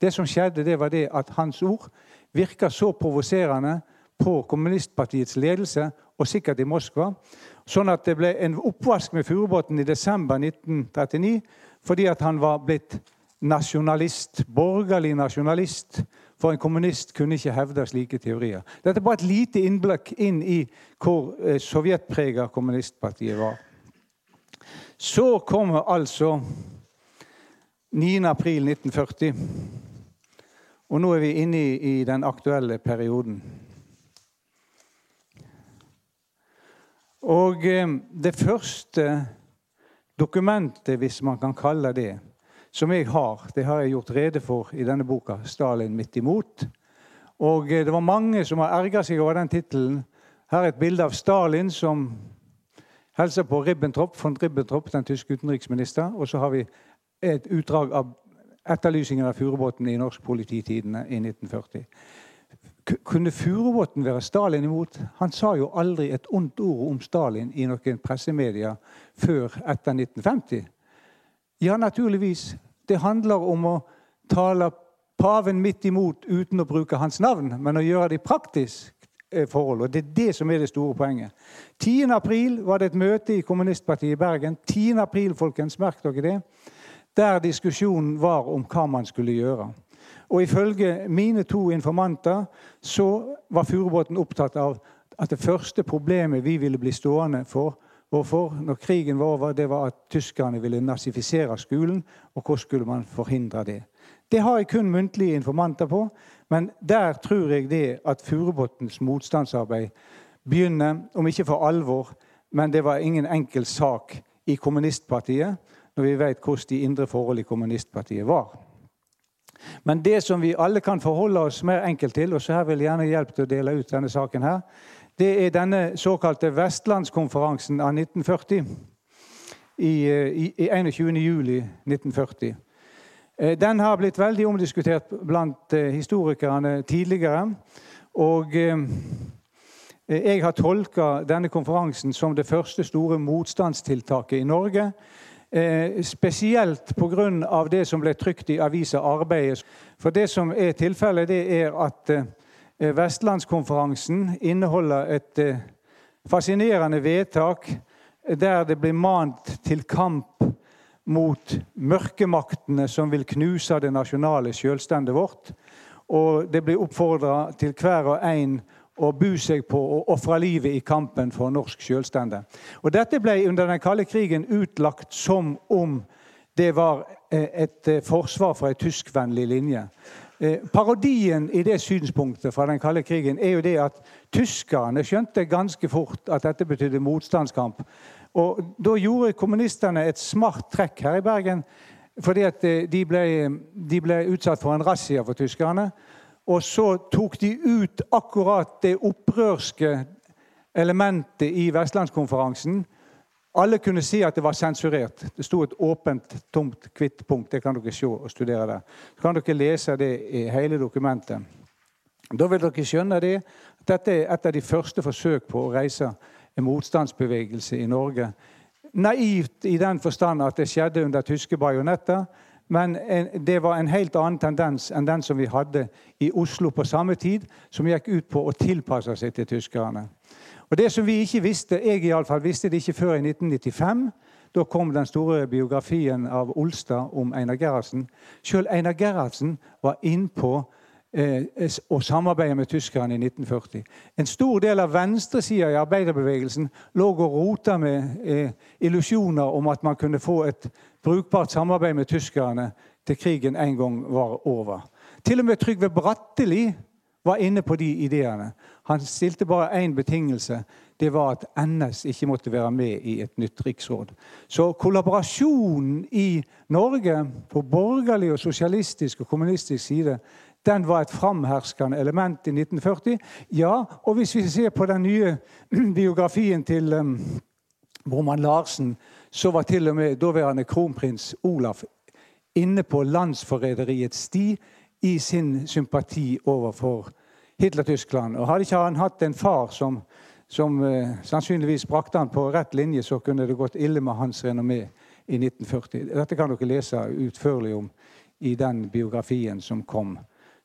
Det som skjedde, det var det at hans ord virka så provoserende på kommunistpartiets ledelse, og sikkert i Moskva, sånn at det ble en oppvask med Furubotn i desember 1939 fordi at han var blitt nasjonalist, borgerlig nasjonalist. For en kommunist kunne ikke hevde slike teorier. Dette er bare et lite innblikk inn i hvor sovjetpreget sovjetprega kommunistpartiet var. Så kommer altså 9. april 1940. Og nå er vi inne i den aktuelle perioden. Og eh, det første dokumentet, hvis man kan kalle det, som jeg har, det har jeg gjort rede for i denne boka, 'Stalin midt imot'. Og eh, det var mange som har erga seg over den tittelen. Her er et bilde av Stalin som hilser på Ribbentrop, von Ribbentrop, den tyske utenriksminister. Og så har vi et utdrag av etterlysningen av Furubotn i Norsk Polititidene i 1940. Kunne Furubotn være Stalin imot? Han sa jo aldri et ondt ord om Stalin i noen pressemedier før etter 1950. Ja, naturligvis. Det handler om å tale paven midt imot uten å bruke hans navn, men å gjøre det i praktisk eh, forhold. Og Det er det som er det store poenget. 10. april var det et møte i Kommunistpartiet i Bergen. 10. april, folkens, merk dere det. Der diskusjonen var om hva man skulle gjøre. Og ifølge mine to informanter så var Furubotn opptatt av at det første problemet vi ville bli stående for hvorfor når krigen var over, det var at tyskerne ville nazifisere skolen. Og hvordan skulle man forhindre det? Det har jeg kun muntlige informanter på, men der tror jeg det at Furubotns motstandsarbeid begynner, om ikke for alvor, men det var ingen enkel sak i kommunistpartiet, når vi vet hvordan de indre forhold i kommunistpartiet var. Men det som vi alle kan forholde oss mer enkelt til, og så her vil jeg gjerne hjelpe til å dele ut denne saken her, det er denne såkalte Vestlandskonferansen av 1940. I, eh, i, i 21. juli 1940. Eh, den har blitt veldig omdiskutert blant eh, historikerne tidligere. Og jeg har tolka denne konferansen som det første store motstandstiltaket i Norge Eh, spesielt pga. det som ble trykt i avisa Arbeidet. For det som er tilfellet, det er at eh, Vestlandskonferansen inneholder et eh, fascinerende vedtak der det blir mant til kamp mot mørkemaktene som vil knuse det nasjonale selvstendet vårt. Og det blir oppfordra til hver og en å bu seg på og ofre livet i kampen for norsk selvstende. Og Dette ble under den kalde krigen utlagt som om det var eh, et eh, forsvar for en tyskvennlig linje. Eh, parodien i det synspunktet fra den kalde krigen er jo det at tyskerne skjønte ganske fort at dette betydde motstandskamp. Og Da gjorde kommunistene et smart trekk her i Bergen. Fordi at de ble, de ble utsatt for en razzia for tyskerne. Og så tok de ut akkurat det opprørske elementet i Vestlandskonferansen alle kunne si at det var sensurert. Det sto et åpent, tomt, hvitt punkt. Det kan dere se og studere der. Så kan dere lese det i hele dokumentet. Da vil dere skjønne det. Dette er et av de første forsøk på å reise en motstandsbevegelse i Norge. Naivt i den forstand at det skjedde under tyske bajonetter. Men det var en helt annen tendens enn den som vi hadde i Oslo på samme tid, som gikk ut på å tilpasse seg til tyskerne. Og Det som vi ikke visste, jeg i alle fall visste det ikke før i 1995. Da kom den store biografien av Olstad om Einar Gerhardsen. Selv Einar Gerhardsen var innpå eh, å samarbeide med tyskerne i 1940. En stor del av venstresida i arbeiderbevegelsen lå og rota med eh, illusjoner om at man kunne få et brukbart samarbeid med tyskerne til krigen en gang var over. Til og med Trygve Bratteli var inne på de ideene. Han stilte bare én betingelse. Det var at NS ikke måtte være med i et nytt riksråd. Så kollaborasjonen i Norge på borgerlig, og sosialistisk og kommunistisk side den var et framherskende element i 1940. Ja, og hvis vi ser på den nye biografien til um, Broman Larsen, så var til og med daværende kronprins Olaf inne på landsforræderiets sti i sin sympati overfor Hitler-Tyskland. Og Hadde ikke han hatt en far som, som eh, sannsynligvis brakte han på rett linje, så kunne det gått ille med hans renommé i 1940. Dette kan dere lese utførlig om i den biografien som kom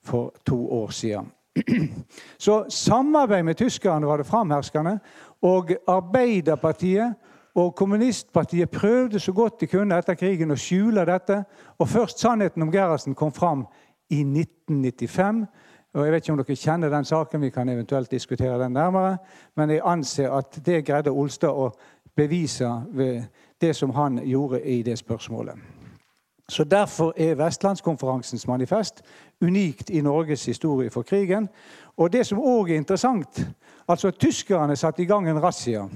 for to år siden. Så samarbeid med tyskerne var det framherskende. Og Arbeiderpartiet og kommunistpartiet prøvde så godt de kunne etter krigen å skjule dette. Og først sannheten om Gerhardsen kom fram i 1995. Og Jeg vet ikke om dere kjenner den saken, vi kan eventuelt diskutere den nærmere. Men jeg anser at det greide Olstad å bevise ved det som han gjorde i det spørsmålet. Så Derfor er Vestlandskonferansens manifest unikt i Norges historie for krigen. Og det som òg er interessant altså Tyskerne satte i gang en razzia.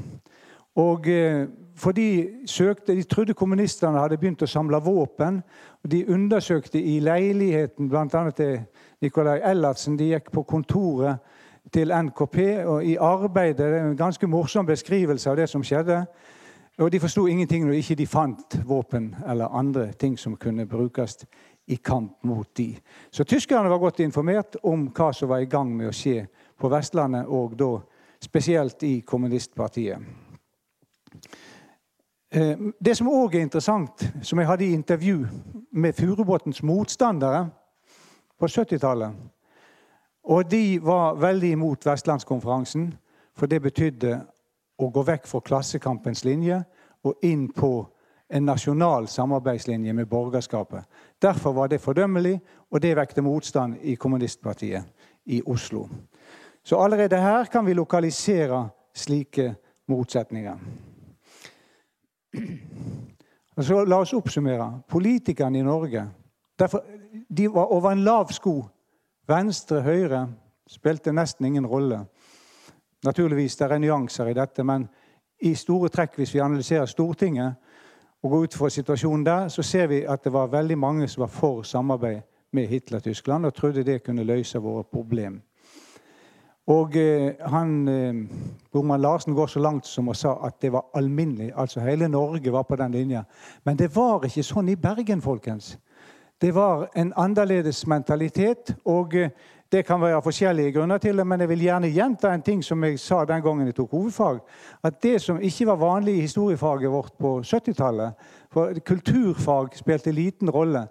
Og eh, for de, søkte, de trodde kommunistene hadde begynt å samle våpen. og De undersøkte i leiligheten bl.a. til Nikolai Ellertsen. De gikk på kontoret til NKP og i arbeidet. Det er en ganske morsom beskrivelse av det som skjedde. Og De forsto ingenting når ikke de fant våpen eller andre ting som kunne brukes i kamp mot de. Så tyskerne var godt informert om hva som var i gang med å skje på Vestlandet, og da spesielt i kommunistpartiet. Eh, det som òg er interessant, som jeg hadde i intervju med Furubotns motstandere på 70-tallet Og de var veldig imot Vestlandskonferansen, for det betydde å gå vekk fra Klassekampens linje og inn på en nasjonal samarbeidslinje med borgerskapet. Derfor var det fordømmelig, og det vekte motstand i kommunistpartiet i Oslo. Så allerede her kan vi lokalisere slike motsetninger. Så la oss oppsummere. Politikerne i Norge derfor, de var over en lav sko. Venstre, høyre spilte nesten ingen rolle. Naturligvis det er nyanser i dette, men i store trekk, hvis vi analyserer Stortinget og går ut fra situasjonen der, så ser vi at det var veldig mange som var for samarbeid med Hitler-Tyskland og trodde det kunne løse våre problemer. Og eh, han, eh, Bormann Larsen går så langt som å sa at det var alminnelig. Altså hele Norge var på den linja. Men det var ikke sånn i Bergen, folkens. Det var en annerledes mentalitet. Og eh, det kan være forskjellige grunner til det, men jeg vil gjerne gjenta en ting som jeg sa den gangen jeg tok hovedfag. At det som ikke var vanlig i historiefaget vårt på 70-tallet For kulturfag spilte liten rolle.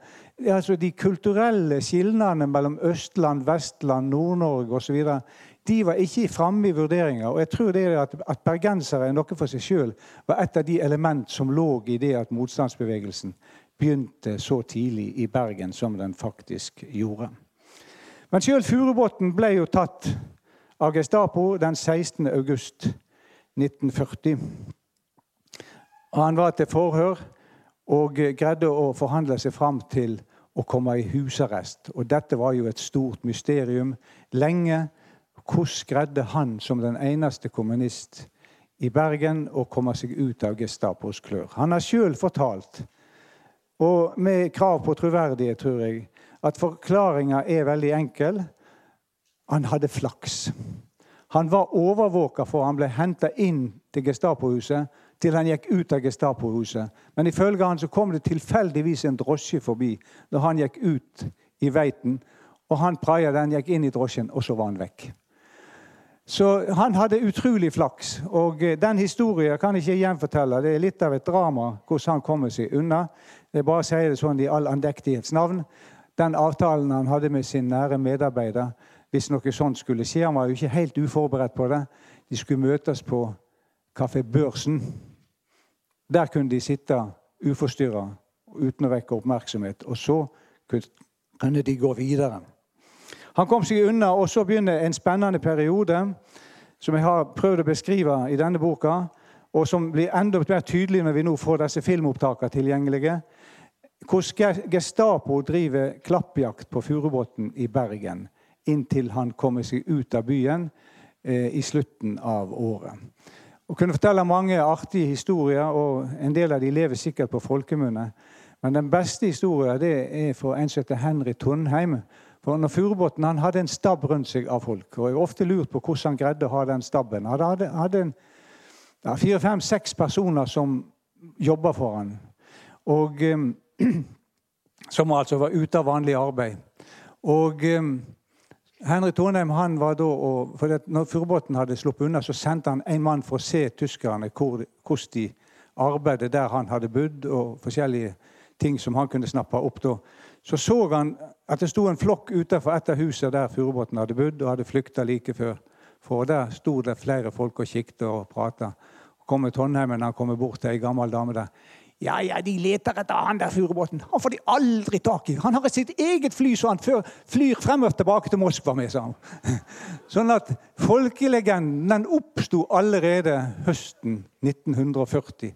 Altså De kulturelle skillnadene mellom Østland, Vestland, Nord-Norge osv de var ikke framme i vurderinger. Og jeg tror det at, at bergensere er noe for seg sjøl, var et av de element som lå i det at motstandsbevegelsen begynte så tidlig i Bergen som den faktisk gjorde. Men sjøl Furubotn ble jo tatt av Gestapo den 16. august 1940. Og han var til forhør og greide å forhandle seg fram til å komme i husarrest. Og dette var jo et stort mysterium lenge. Hvordan greide han som den eneste kommunist i Bergen å komme seg ut av Gestapos klør? Han har sjøl fortalt, og med krav på troverdighet, tror jeg, at forklaringa er veldig enkel. Han hadde flaks. Han var overvåka for han ble henta inn til Gestapohuset til han gikk ut av Gestapohuset. Men ifølge han så kom det tilfeldigvis en drosje forbi da han gikk ut i veiten. Og han praia den, gikk inn i drosjen, og så var han vekk. Så han hadde utrolig flaks. Og eh, den historien kan jeg ikke gjenfortelle. Det er litt av et drama hvordan han kommer seg unna. Jeg bare sier det sånn i all andektighets navn. Den avtalen han hadde med sin nære medarbeider hvis noe sånt skulle skje Han var jo ikke helt uforberedt på det. De skulle møtes på Kafé Børsen. Der kunne de sitte uforstyrra uten å vekke oppmerksomhet. Og så kunne de gå videre. Han kom seg unna, og så begynner en spennende periode som jeg har prøvd å beskrive i denne boka, og som blir enda mer tydelig når vi nå får disse filmopptakene tilgjengelige. Hvordan Gestapo driver klappjakt på Furubotn i Bergen inntil han kommer seg ut av byen eh, i slutten av året og kunne fortelle mange artige historier, og en del av de lever sikkert på folkemunne. Men den beste historien det er for en som heter Henry Trondheim. For når Furubotn hadde en stab rundt seg av folk, og jeg har ofte lurt på hvordan han greide å ha den stabben. Han hadde, hadde ja, fire, fem, seks personer som jobba for han. Og um, Som altså var ute av vanlig arbeid. Og um, Henrik Thornheim han var da, og, for Når Furubotn hadde sluppet unna, så sendte han en mann for å se tyskerne hvor, hvordan de arbeidet der han hadde bodd, og forskjellige ting som han kunne snappe opp. da. Så så han at det sto en flokk utenfor et av husene der Furubotn hadde bodd, og hadde flykta like før. For der sto det flere folk og kikket og prata. Kommer Trondheimen han kommer bort til ei gammel dame der. Ja, ja, de leter etter han der Furubotn. Han får de aldri tak i. Han har sitt eget fly, så han flyr frem og tilbake til Moskva med. sa han. Sånn at folkelegenden den oppsto allerede høsten 1940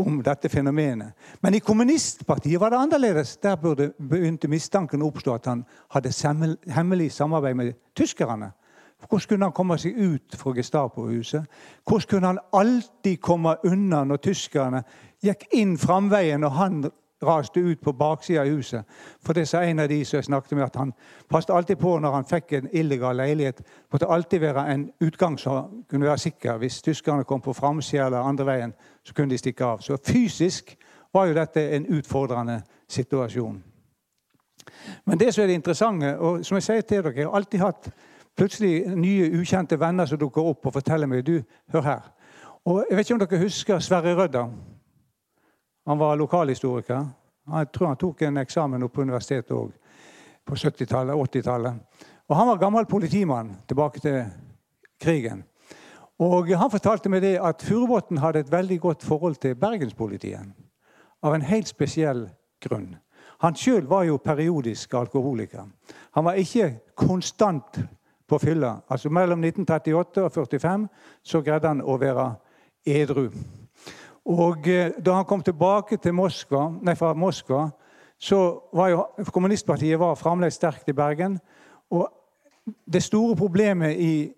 om dette fenomenet. Men i kommunistpartiet var det annerledes. Der begynte mistanken å oppstå at han hadde hemmelig samarbeid med tyskerne. Hvordan kunne han komme seg ut fra Gestapo-huset? Hvordan kunne han alltid komme unna når tyskerne gikk inn framveien og han raste ut på baksida av huset. For det sa en av de som jeg snakket med, at han passet alltid på når han fikk en illegal leilighet. måtte alltid være en utgang som kunne være sikker. Hvis tyskerne kom på framsida eller andre veien, så kunne de stikke av. Så fysisk var jo dette en utfordrende situasjon. Men det som er det interessante, og som jeg sier til dere, jeg har alltid hatt plutselig nye, ukjente venner som dukker opp og forteller meg du, hør her. Og Jeg vet ikke om dere husker Sverre Rødda? Han var lokalhistoriker. Jeg tror han tok en eksamen oppe på universitetet òg på 70-tallet, 80-tallet. Og Han var gammel politimann tilbake til krigen. Og Han fortalte meg det at Furubotn hadde et veldig godt forhold til bergenspolitiet. Av en helt spesiell grunn. Han sjøl var jo periodisk alkoholiker. Han var ikke konstant på fylla. Altså Mellom 1938 og 1945 så greide han å være edru. Og eh, Da han kom tilbake til Moskva, nei, fra Moskva, så var jo kommunistpartiet var fremdeles sterkt i Bergen. Og det store problemet i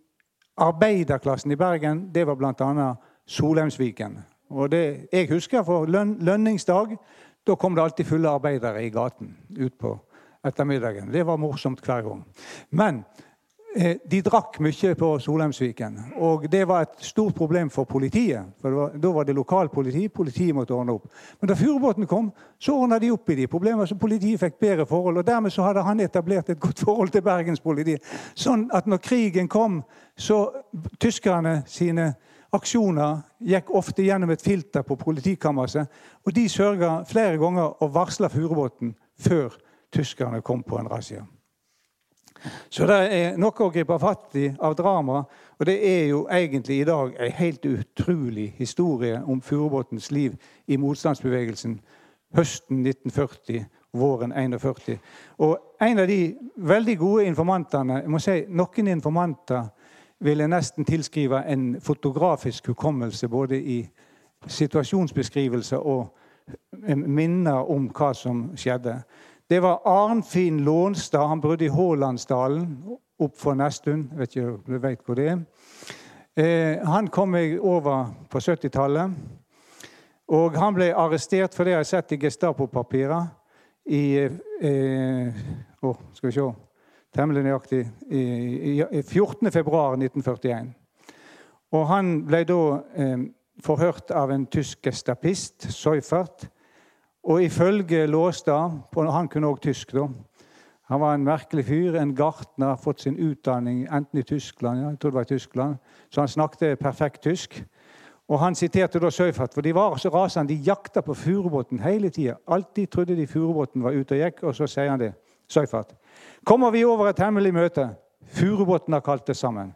arbeiderklassen i Bergen det var bl.a. Solheimsviken. Og det, Jeg husker for løn, lønningsdag. Da kom det alltid fulle arbeidere i gaten utpå ettermiddagen. Det var morsomt hver gang. Men de drakk mye på Solheimsviken. Og det var et stort problem for politiet. For var, Da var det lokalpoliti. Politiet måtte ordne opp. Men da furubåten kom, så ordna de opp i de problemene, så politiet fikk bedre forhold. Og dermed så hadde han etablert et godt forhold til bergenspolitiet. Sånn at når krigen kom, så tyskerne sine aksjoner gikk ofte gjennom et filter på politikammerset. Og de sørga flere ganger å varsle furubåten før tyskerne kom på en razzia. Så det er noe å gripe fatt i av drama. Og det er jo egentlig i dag en helt utrolig historie om Furubotns liv i motstandsbevegelsen høsten 1940, våren 1941. Og en av de veldig gode informantene jeg må si, Noen informanter vil jeg nesten tilskrive en fotografisk hukommelse både i situasjonsbeskrivelse og minner om hva som skjedde. Det var Arnfinn Lånstad. Han bodde i Hålandsdalen opp for Nesttun. Vet ikke om du vet hvor det er. Eh, han kom jeg over på 70-tallet. Og han ble arrestert for det jeg har sett i Gestapo-papirer i eh, oh, Skal vi se Temmelig nøyaktig i, i, i 14.2.1941. Og han ble da eh, forhørt av en tysk gestapist, Seufert. Og ifølge Låstad Han kunne òg tysk, da. Han var en merkelig fyr, en gartner, fått sin utdanning enten i Tyskland ja, jeg tror det var i Tyskland, så han snakket perfekt tysk. Og Han siterte da Søyfart, for de var så rasende. De jakta på furubåten hele tida. Alltid trodde de furubåten var ute og gikk, og så sier han det. Søyfart. Kommer vi over et hemmelig møte? Furubåten har kalt det sammen.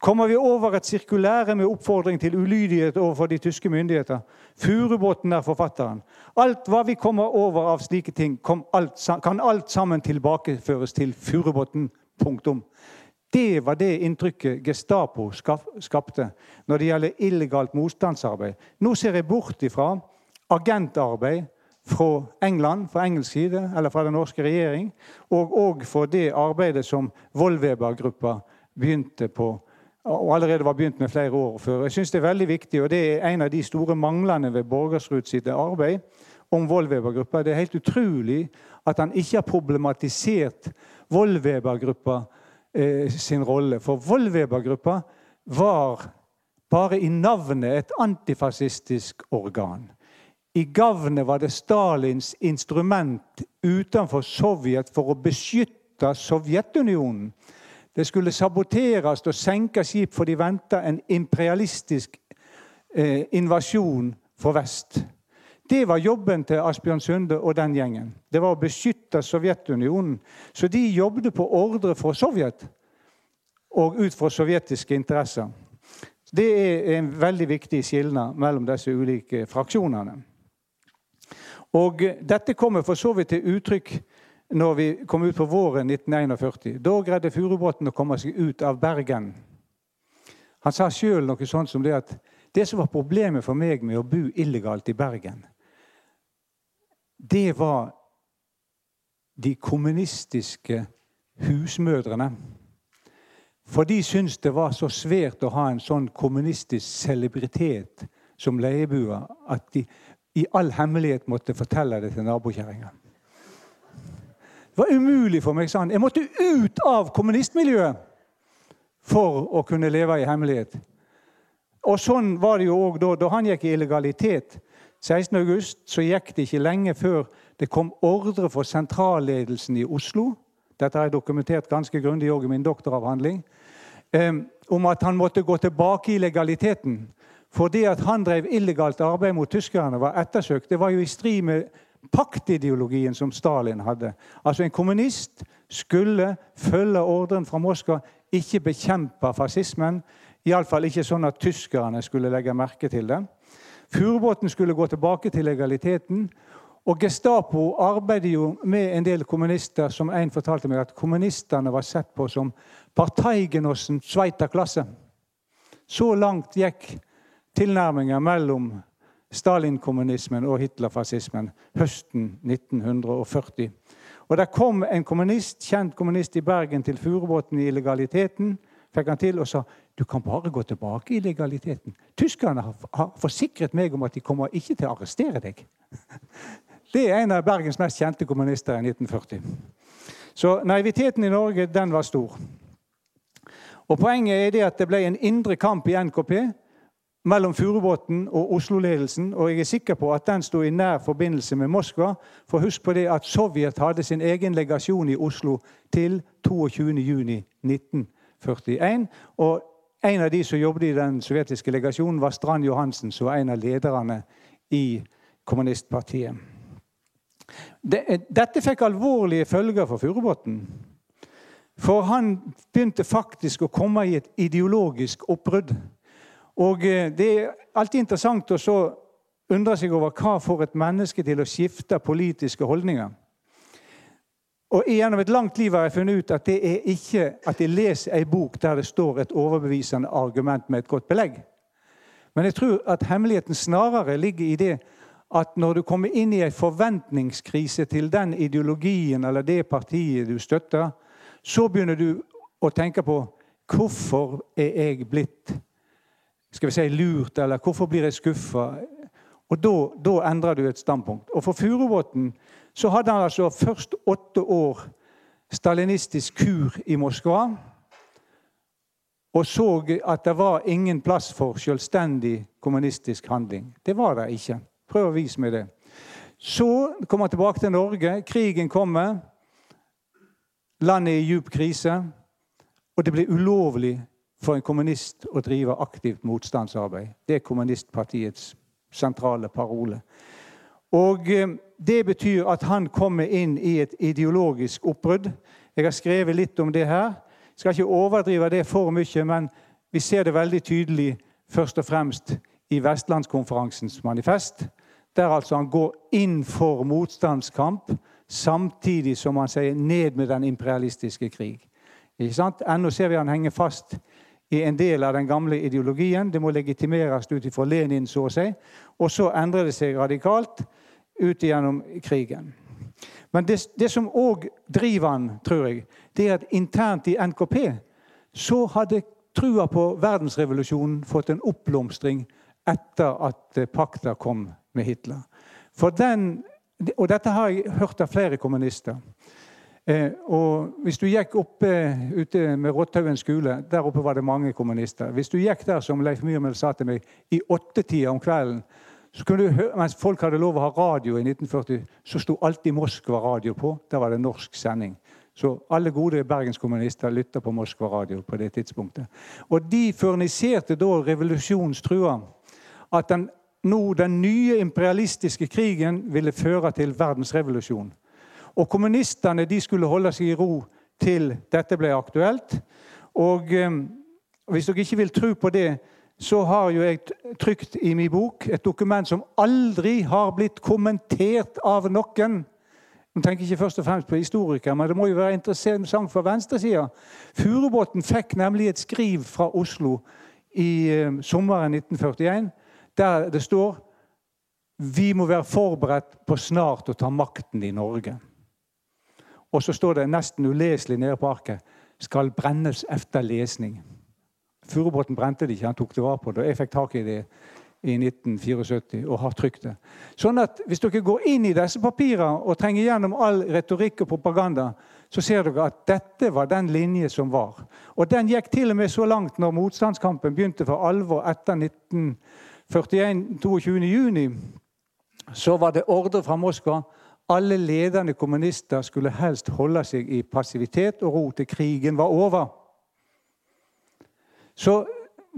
Kommer vi over et sirkulære med oppfordring til ulydighet overfor de tyske myndigheter? Furubotn er forfatteren. Alt hva vi kommer over av slike ting, alt, kan alt sammen tilbakeføres til Furubotn. Punktum. Det var det inntrykket Gestapo skapte når det gjelder illegalt motstandsarbeid. Nå ser jeg bort ifra agentarbeid fra England, fra engelsk side, eller fra den norske regjering, og òg for det arbeidet som Vollweber-gruppa begynte på og allerede var begynt med flere år før. Jeg synes Det er veldig viktig, og det er en av de store manglene ved Borgersrud sitt arbeid om Vollweber-gruppa. Det er helt utrolig at han ikke har problematisert Vollweber-gruppa eh, sin rolle. For Vollweber-gruppa var bare i navnet et antifascistisk organ. I gavnet var det Stalins instrument utenfor Sovjet for å beskytte Sovjetunionen. Det skulle saboteres og senke skip, for de venta en imperialistisk eh, invasjon fra vest. Det var jobben til Asbjørn Sunde og den gjengen. Det var å beskytte Sovjetunionen. Så de jobbet på ordre fra Sovjet og ut fra sovjetiske interesser. Det er en veldig viktig skilnad mellom disse ulike fraksjonene. Og Dette kommer for så vidt til uttrykk når vi kom ut på våren 1941. Da greide Furubotn å komme seg ut av Bergen. Han sa sjøl noe sånt som det at det som var problemet for meg med å bo illegalt i Bergen, det var de kommunistiske husmødrene. For de syntes det var så svært å ha en sånn kommunistisk celebritet som leieboer at de i all hemmelighet måtte fortelle det til nabokjerringa. Det var umulig for meg, han. Jeg måtte ut av kommunistmiljøet for å kunne leve i hemmelighet. Og sånn var det jo òg da, da han gikk i illegalitet. 16.8 så gikk det ikke lenge før det kom ordre for sentralledelsen i Oslo. Dette har jeg dokumentert ganske grundig i min doktoravhandling. Eh, om at han måtte gå tilbake i legaliteten. For det at han drev illegalt arbeid mot tyskerne, var ettersøkt. Det var jo i strid med paktideologien som Stalin hadde. Altså En kommunist skulle følge ordren fra Moskva, ikke bekjempe fascismen. Iallfall ikke sånn at tyskerne skulle legge merke til det. Furubotn skulle gå tilbake til legaliteten. Og Gestapo arbeidet jo med en del kommunister som en fortalte meg at kommunistene var sett på som parteigenossen Sveiterklasse. Så langt gikk tilnærminga mellom Stalin-kommunismen og Hitler-fascismen høsten 1940. Og Der kom en kommunist, kjent kommunist i Bergen til Furubotn i illegaliteten. Fikk han til og sa du kan bare gå tilbake i legaliteten. Tyskerne har forsikret meg om at de kommer ikke til å arrestere deg. Det er en av Bergens mest kjente kommunister i 1940. Så naiviteten i Norge den var stor. Og Poenget er det at det ble en indre kamp i NKP mellom Furubotn og Oslo-ledelsen, og jeg er sikker på at den sto i nær forbindelse med Moskva. For husk på det at Sovjet hadde sin egen legasjon i Oslo til 22.6.1941. Og en av de som jobbet i den sovjetiske legasjonen, var Strand Johansen, som var en av lederne i kommunistpartiet. Dette fikk alvorlige følger for Furubotn. For han begynte faktisk å komme i et ideologisk oppbrudd. Og eh, Det er alltid interessant å så undre seg over hva får et menneske til å skifte politiske holdninger. Og Gjennom et langt liv har jeg funnet ut at det er ikke at jeg leser ei bok der det står et overbevisende argument med et godt belegg. Men jeg tror at hemmeligheten snarere ligger i det at når du kommer inn i en forventningskrise til den ideologien eller det partiet du støtter, så begynner du å tenke på hvorfor er jeg blitt skal vi si, lurt, eller hvorfor blir jeg skuffa? Og da, endrer du et standpunkt. Og for Furubotn så hadde han altså først åtte år stalinistisk kur i Moskva. Og så at det var ingen plass for selvstendig kommunistisk handling. Det var det ikke. Prøv å vise meg det. Så kommer han tilbake til Norge. Krigen kommer. Landet er i djup krise. Og det blir ulovlig for en kommunist å drive aktivt motstandsarbeid. Det er kommunistpartiets sentrale parole. Og eh, Det betyr at han kommer inn i et ideologisk oppbrudd. Jeg har skrevet litt om det her. Jeg skal ikke overdrive det for mye, men vi ser det veldig tydelig først og fremst i Vestlandskonferansens manifest, der altså han går inn for motstandskamp samtidig som han sier 'ned med den imperialistiske krig'. Ikke sant? Ennå ser vi han henge fast i en del av den gamle ideologien. Det må legitimeres ut ifra Lenin, så å si. Og så endrer det seg radikalt ut gjennom krigen. Men det, det som òg driver han, tror jeg, det er at internt i NKP så hadde trua på verdensrevolusjonen fått en oppblomstring etter at pakta kom med Hitler. For den, og dette har jeg hørt av flere kommunister. Eh, og hvis du gikk oppe ute med Rottaugen skole, der oppe var det mange kommunister. Hvis du gikk der, som Leif Myhrmel sa til meg, i åttetida om kvelden, så kunne du høre, mens folk hadde lov å ha radio i 1940, så sto alltid Moskva radio på. Der var det norsk sending. Så alle gode bergenskommunister lytta på Moskva radio på det tidspunktet. Og de furniserte da revolusjonstrua at den, nå, den nye imperialistiske krigen ville føre til verdensrevolusjon. Og kommunistene de skulle holde seg i ro til dette ble aktuelt. Og eh, hvis dere ikke vil tro på det, så har jo jeg trykt i min bok et dokument som aldri har blitt kommentert av noen. Jeg tenker ikke først og fremst på historikere, men det må jo være interessant for venstresida. Furubotn fikk nemlig et skriv fra Oslo i eh, sommeren 1941 der det står vi må være forberedt på snart å ta makten i Norge. Og så står det nesten uleselig nede på arket 'skal brennes efter lesning'. Furubotn brente det ikke, han tok det vare på det. Jeg fikk tak i det i 1974 og har trykt det. Sånn at Hvis dere går inn i disse papirene og trenger gjennom all retorikk og propaganda, så ser dere at dette var den linje som var. Og den gikk til og med så langt når motstandskampen begynte for alvor etter 1941, 22.6. Så var det ordre fra Moskva alle ledende kommunister skulle helst holde seg i passivitet og ro til krigen var over. Så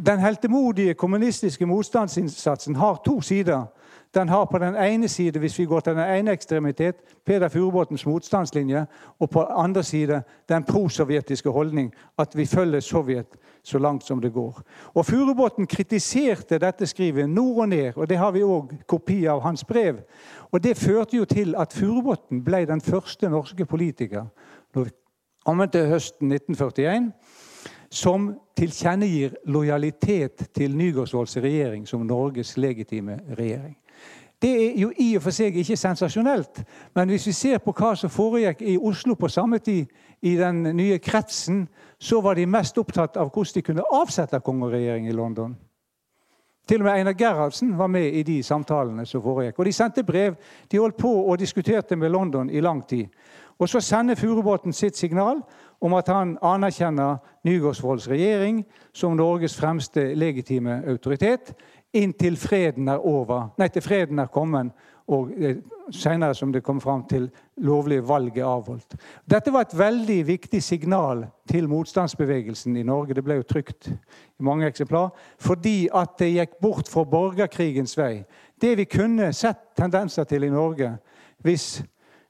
den heltemodige kommunistiske motstandsinnsatsen har to sider. Den har på den ene side, hvis vi går til den ene ekstremitet, Peder Furubotns motstandslinje, og på den andre side den prosovjetiske holdning, at vi følger Sovjet så langt som det går. Og Furubotn kritiserte dette skrivet nord og ned, og det har vi òg kopi av hans brev. Og Det førte jo til at Furubotn ble den første norske politiker når kom til høsten 1941 som tilkjennegir lojalitet til Nygaardsvolds regjering som Norges legitime regjering. Det er jo i og for seg ikke sensasjonelt, men hvis vi ser på hva som foregikk i Oslo på samme tid, i den nye kretsen, så var de mest opptatt av hvordan de kunne avsette kongeregjeringen i London. Til og med Einar Gerhardsen var med i de samtalene som foregikk. Og de sendte brev. De holdt på og diskuterte med London i lang tid. Og så sender Furubotn sitt signal om at han anerkjenner Nygaardsvolds regjering som Norges fremste legitime autoritet inntil freden er over, nei, til freden er kommet og senere som det kom fram til lovlige valget avholdt. Dette var et veldig viktig signal til motstandsbevegelsen i Norge. Det ble jo trykt i mange eksemplar. Fordi at det gikk bort fra borgerkrigens vei. Det vi kunne sett tendenser til i Norge hvis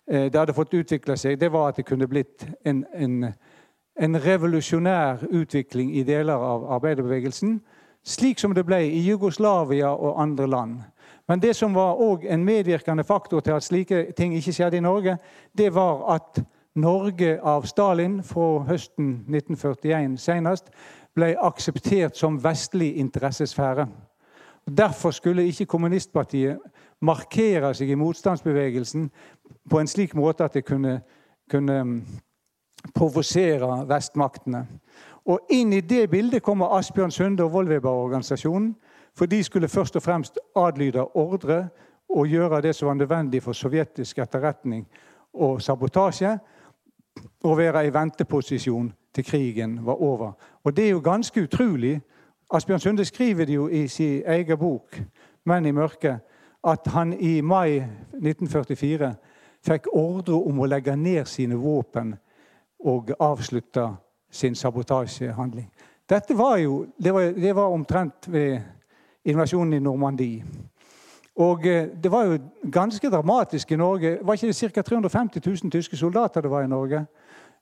eh, det hadde fått utvikle seg, det var at det kunne blitt en, en, en revolusjonær utvikling i deler av arbeiderbevegelsen slik som det ble i Jugoslavia og andre land. Men det som var en medvirkende faktor til at slike ting ikke skjedde i Norge, det var at Norge av Stalin fra høsten 1941 senest ble akseptert som vestlig interessesfære. Derfor skulle ikke kommunistpartiet markere seg i motstandsbevegelsen på en slik måte at det kunne, kunne mm, provosere vestmaktene. Og Inn i det bildet kommer Asbjørn Sunde og Vollweber-organisasjonen. For de skulle først og fremst adlyde ordre og gjøre det som var nødvendig for sovjetisk etterretning og sabotasje. Og være i venteposisjon til krigen var over. Og det er jo ganske utrolig. Asbjørn Sunde skriver det jo i sin egen bok 'Menn i mørket' at han i mai 1944 fikk ordre om å legge ned sine våpen og avslutte sin sabotasjehandling. Dette var jo, det var, det var omtrent ved invasjonen i Normandie. Og eh, Det var jo ganske dramatisk i Norge. Var ikke det ca. 350 000 tyske soldater det var i Norge?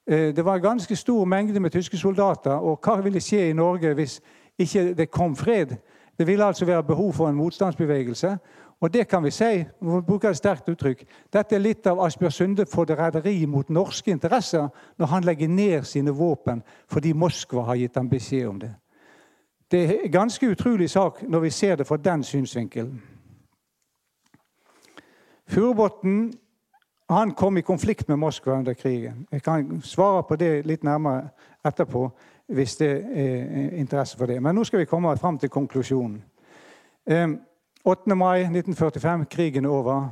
Eh, det var en ganske stor mengde med tyske soldater. Og hva ville skje i Norge hvis ikke det kom fred? Det ville altså være behov for en motstandsbevegelse. Og det kan vi si, vi bruker et sterkt uttrykk, dette er litt av Asbjørn Sunde forræderi mot norske interesser når han legger ned sine våpen fordi Moskva har gitt ham beskjed om det. Det er en ganske utrolig sak når vi ser det fra den synsvinkelen. Furubotn kom i konflikt med Moskva under krigen. Jeg kan svare på det litt nærmere etterpå hvis det er interesse for det. Men nå skal vi komme fram til konklusjonen. 8. mai 1945, krigen er over.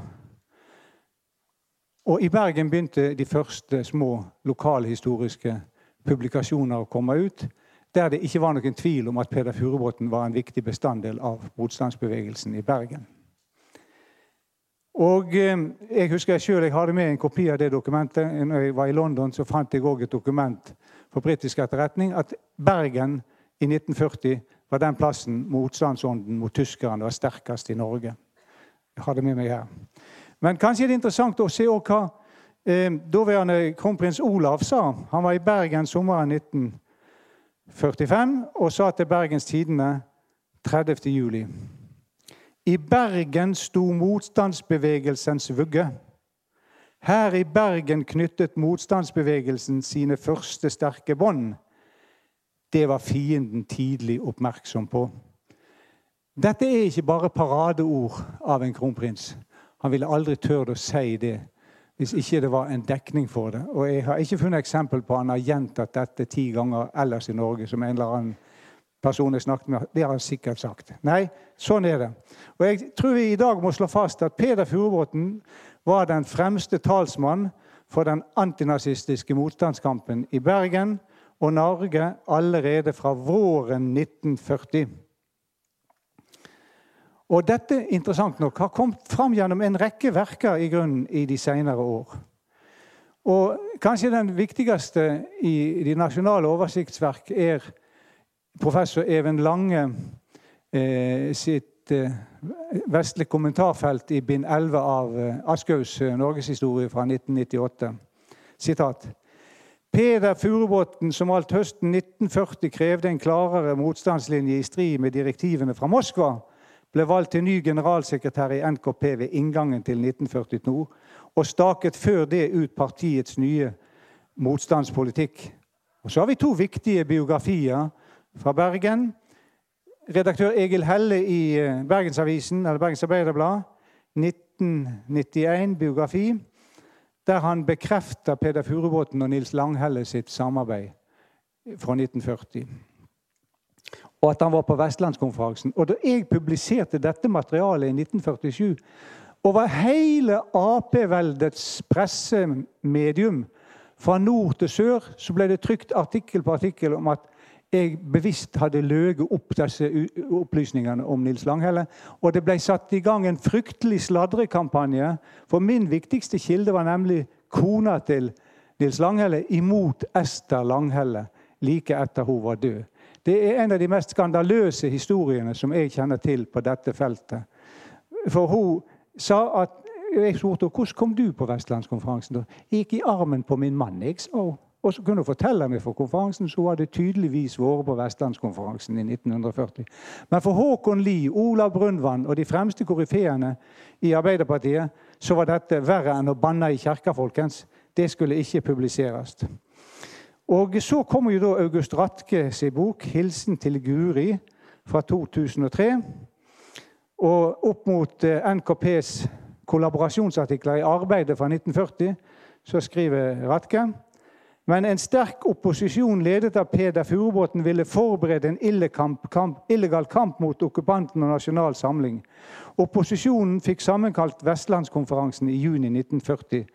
Og i Bergen begynte de første små lokalhistoriske publikasjoner å komme ut, der det ikke var noen tvil om at Peder Furubotn var en viktig bestanddel av motstandsbevegelsen i Bergen. Og eh, Jeg husker jeg selv, jeg hadde med en kopi av det dokumentet. Når jeg var i London, så fant jeg òg et dokument for britisk etterretning at Bergen i 1940 var den plassen motstandsånden mot tyskerne var sterkest i Norge. Jeg hadde med meg her. Men kanskje det er interessant å se hva eh, daværende kronprins Olav sa. Han var i Bergen sommeren 1945 og sa til Bergens Tidende 30. juli i Bergen sto motstandsbevegelsens vugge. Her i Bergen knyttet motstandsbevegelsen sine første sterke bånd. Det var fienden tidlig oppmerksom på. Dette er ikke bare paradeord av en kronprins. Han ville aldri tørt å si det hvis ikke det var en dekning for det. Og Jeg har ikke funnet eksempel på han har gjentatt dette ti ganger ellers i Norge som en eller annen person jeg snakket med, det har han sikkert sagt. Nei, sånn er det. Og Jeg tror vi i dag må slå fast at Peder Furubotn var den fremste talsmann for den antinazistiske motstandskampen i Bergen og Norge allerede fra våren 1940. Og dette interessant nok, har kommet fram gjennom en rekke verker i grunnen i de senere år. Og Kanskje den viktigste i de nasjonale oversiktsverk er professor Even Lange eh, sitt eh, vestlige kommentarfelt i bind 11 av eh, Aschehougs eh, norgeshistorie fra 1998. Sitat. Peder Furubotn, som alt høsten 1940 krevde en klarere motstandslinje i strid med direktivene fra Moskva, ble valgt til ny generalsekretær i NKP ved inngangen til 1942 og staket før det ut partiets nye motstandspolitikk. Og Så har vi to viktige biografier fra Bergen. Redaktør Egil Helle i eh, Bergensavisen, eller Bergens Arbeiderblad. 1991, biografi. Der han bekrefter Peder Furubotn og Nils Langhelle sitt samarbeid fra 1940. Og at han var på Vestlandskonferansen. Og da jeg publiserte dette materialet i 1947 over hele Ap-veldets pressemedium, fra nord til sør, så ble det trykt artikkel på artikkel om at jeg bevisst hadde løyet opp disse opplysningene om Nils Langhelle. Og det ble satt i gang en fryktelig sladrekampanje. For min viktigste kilde var nemlig kona til Nils Langhelle imot Ester Langhelle like etter hun var død. Det er en av de mest skandaløse historiene som jeg kjenner til på dette feltet. For hun sa at Jeg spurte hvordan kom du på Vestlandskonferansen. Jeg gikk i armen på min mann. jeg sa og så kunne hun fortelle meg for konferansen så hadde tydeligvis vært på Vestlandskonferansen i 1940. Men for Håkon Lie, Olav Brundtland og de fremste koryfeene i Arbeiderpartiet så var dette verre enn å banne i kirka, folkens. Det skulle ikke publiseres. Og Så kommer jo da August Ratke sin bok 'Hilsen til Guri' fra 2003. Og opp mot eh, NKPs kollaborasjonsartikler i arbeidet fra 1940 så skriver Ratke men en sterk opposisjon ledet av Peder Furubotn ville forberede en illegal kamp mot okkupanten og nasjonal samling. Opposisjonen fikk sammenkalt Vestlandskonferansen i juni 1940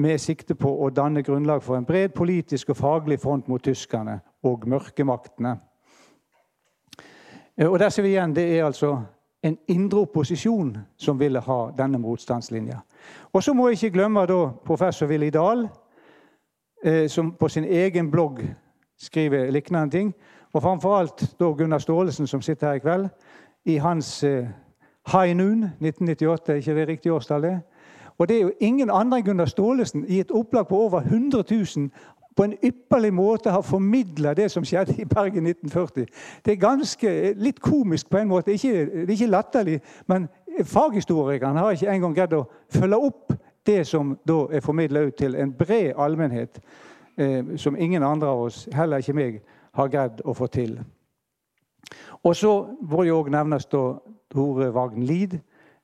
med sikte på å danne grunnlag for en bred politisk og faglig front mot tyskerne og mørkemaktene. Og der ser vi igjen, Det er altså en indre opposisjon som ville ha denne motstandslinja. Og så må jeg ikke glemme da professor Willy Dahl, eh, som på sin egen blogg skriver lignende ting. Og framfor alt da Gunnar Staalesen, som sitter her i kveld, i hans eh, High Noon 1998, er ikke det riktig årstall? Og det er jo ingen andre enn Gunnar Staalesen i et opplag på over 100 000 på en ypperlig måte har formidla det som skjedde i Bergen 1940. Det er ganske, litt komisk på en måte. Ikke, det er ikke latterlig, men faghistorikeren har ikke engang greid å følge opp det som da er formidla ut til en bred allmennhet, eh, som ingen andre av oss, heller ikke meg, har greid å få til. Og så må jo òg nevnes da Tore Wagn Lid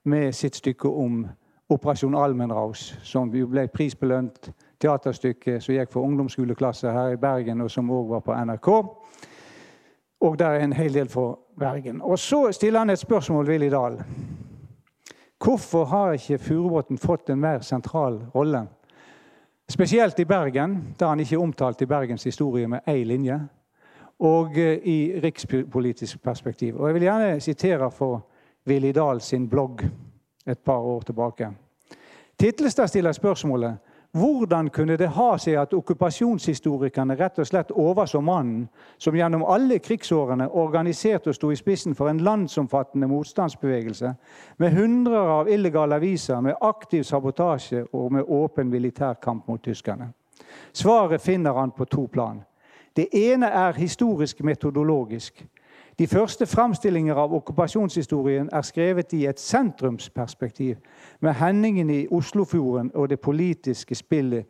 med sitt stykke om Operasjon Almenraus, som jo ble prisbelønt teaterstykke som gikk for ungdomsskoleklasse her i Bergen, og som òg var på NRK. Og der er en hel del for Bergen. Og så stiller han et spørsmål, Willy Dahl. Hvorfor har ikke Furubotn fått en mer sentral rolle? Spesielt i Bergen, da han ikke er omtalt i Bergens historie med én linje. Og eh, i rikspolitisk perspektiv. Og Jeg vil gjerne sitere for Willy Dahl sin blogg et par år tilbake. Titlestad stiller spørsmålet hvordan kunne det ha seg at okkupasjonshistorikerne rett og slett overså mannen som gjennom alle krigsårene organiserte og sto i spissen for en landsomfattende motstandsbevegelse, med hundrer av illegale aviser, med aktiv sabotasje og med åpen militærkamp mot tyskerne? Svaret finner han på to plan. Det ene er historisk metodologisk. De første framstillinger av okkupasjonshistorien er skrevet i et sentrumsperspektiv, med hendingen i Oslofjorden og det politiske spillet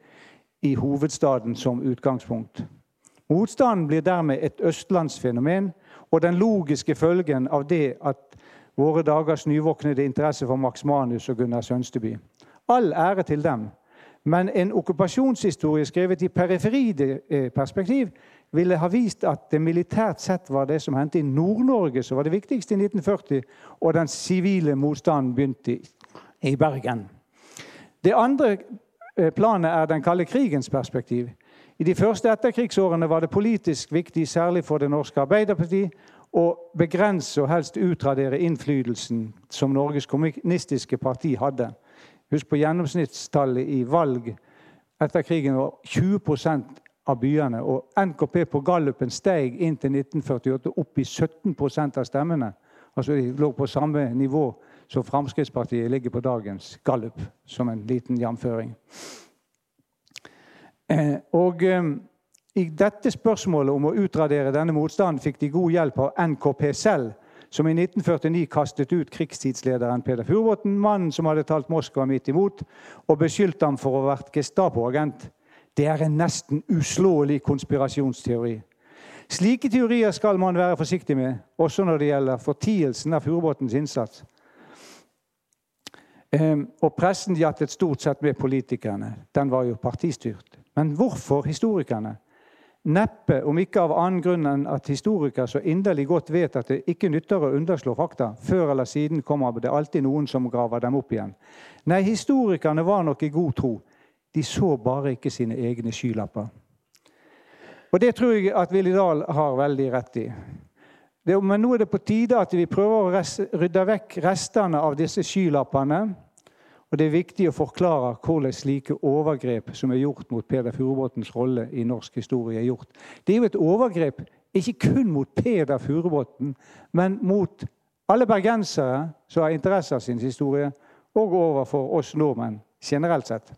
i hovedstaden som utgangspunkt. Motstanden blir dermed et østlandsfenomen, og den logiske følgen av det at våre dagers nyvåknede interesse for Max Manus og Gunnar Sønsteby. All ære til dem, men en okkupasjonshistorie skrevet i periferiperspektiv ville ha vist at det militært sett var det som hendte i Nord-Norge, som var det viktigste i 1940, og den sivile motstanden begynte i Bergen. Det andre eh, planet er den kalde krigens perspektiv. I de første etterkrigsårene var det politisk viktig, særlig for det norske Arbeiderparti, å begrense og helst utradere innflytelsen som Norges kommunistiske parti hadde. Husk på gjennomsnittstallet i valg etter krigen var 20 av byene. Og NKP på gallupen steg inn til 1948 opp i 17% av stemmene. Altså De lå på samme nivå som Fremskrittspartiet ligger på dagens gallup, som en liten jamføring. Eh, og eh, I dette spørsmålet om å utradere denne motstanden fikk de god hjelp av NKP selv, som i 1949 kastet ut krigstidslederen Peder Furubotn, mannen som hadde talt Moskva midt imot, og beskyldte ham for å ha vært Gestapo-agent. Det er en nesten uslåelig konspirasjonsteori. Slike teorier skal man være forsiktig med, også når det gjelder fortielsen av Furubotns innsats. Ehm, og pressen jattet stort sett med politikerne. Den var jo partistyrt. Men hvorfor historikerne? Neppe, om ikke av annen grunn enn at historikere så inderlig godt vet at det ikke nytter å underslå fakta. Før eller siden kommer det alltid noen som graver dem opp igjen. Nei, historikerne var nok i god tro. De så bare ikke sine egne skylapper. Og det tror jeg at Willy Dahl har veldig rett i. Det, men nå er det på tide at vi prøver å rydde vekk restene av disse skylappene og Det er viktig å forklare hvordan slike overgrep som er gjort mot Peder Furubotns rolle i norsk historie, er gjort. Det er jo et overgrep ikke kun mot Peder Furubotn, men mot alle bergensere som har interesse av sin historie, og overfor oss nordmenn generelt sett.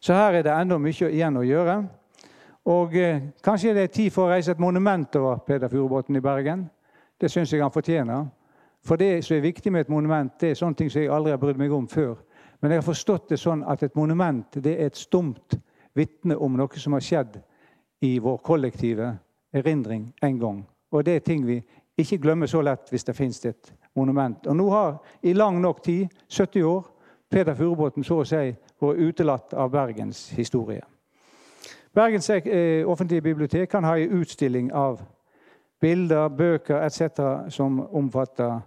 Så her er det enda mye igjen å gjøre. Og eh, Kanskje det er tid for å reise et monument over Peder Furubotn i Bergen. Det syns jeg han fortjener. For det som er viktig med et monument, det er sånne ting som jeg aldri har brydd meg om før. Men jeg har forstått det sånn at et monument det er et stumt vitne om noe som har skjedd i vår kollektive erindring en gang. Og det er ting vi ikke glemmer så lett hvis det finnes et monument. Og nå har i lang nok tid, 70 år, Peder Furubotn så å si vært utelatt av Bergens historie. Bergens eh, offentlige bibliotek kan ha en utstilling av bilder, bøker etc. som omfatter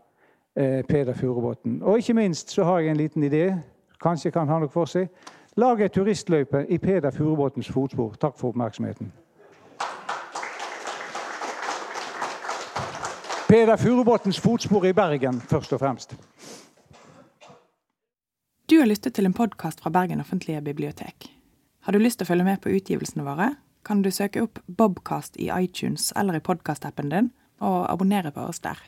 eh, Peder Furubotn. Og ikke minst så har jeg en liten idé. Kanskje kan ha noe for seg. Lag ei turistløype i Peder Furubotns fotspor. Takk for oppmerksomheten. Peder Furubotns fotspor i Bergen, først og fremst. Du har lyttet til en podkast fra Bergen offentlige bibliotek. Har du lyst til å følge med på utgivelsene våre, kan du søke opp Bobcast i iTunes eller i podkastappen din, og abonnere på oss der.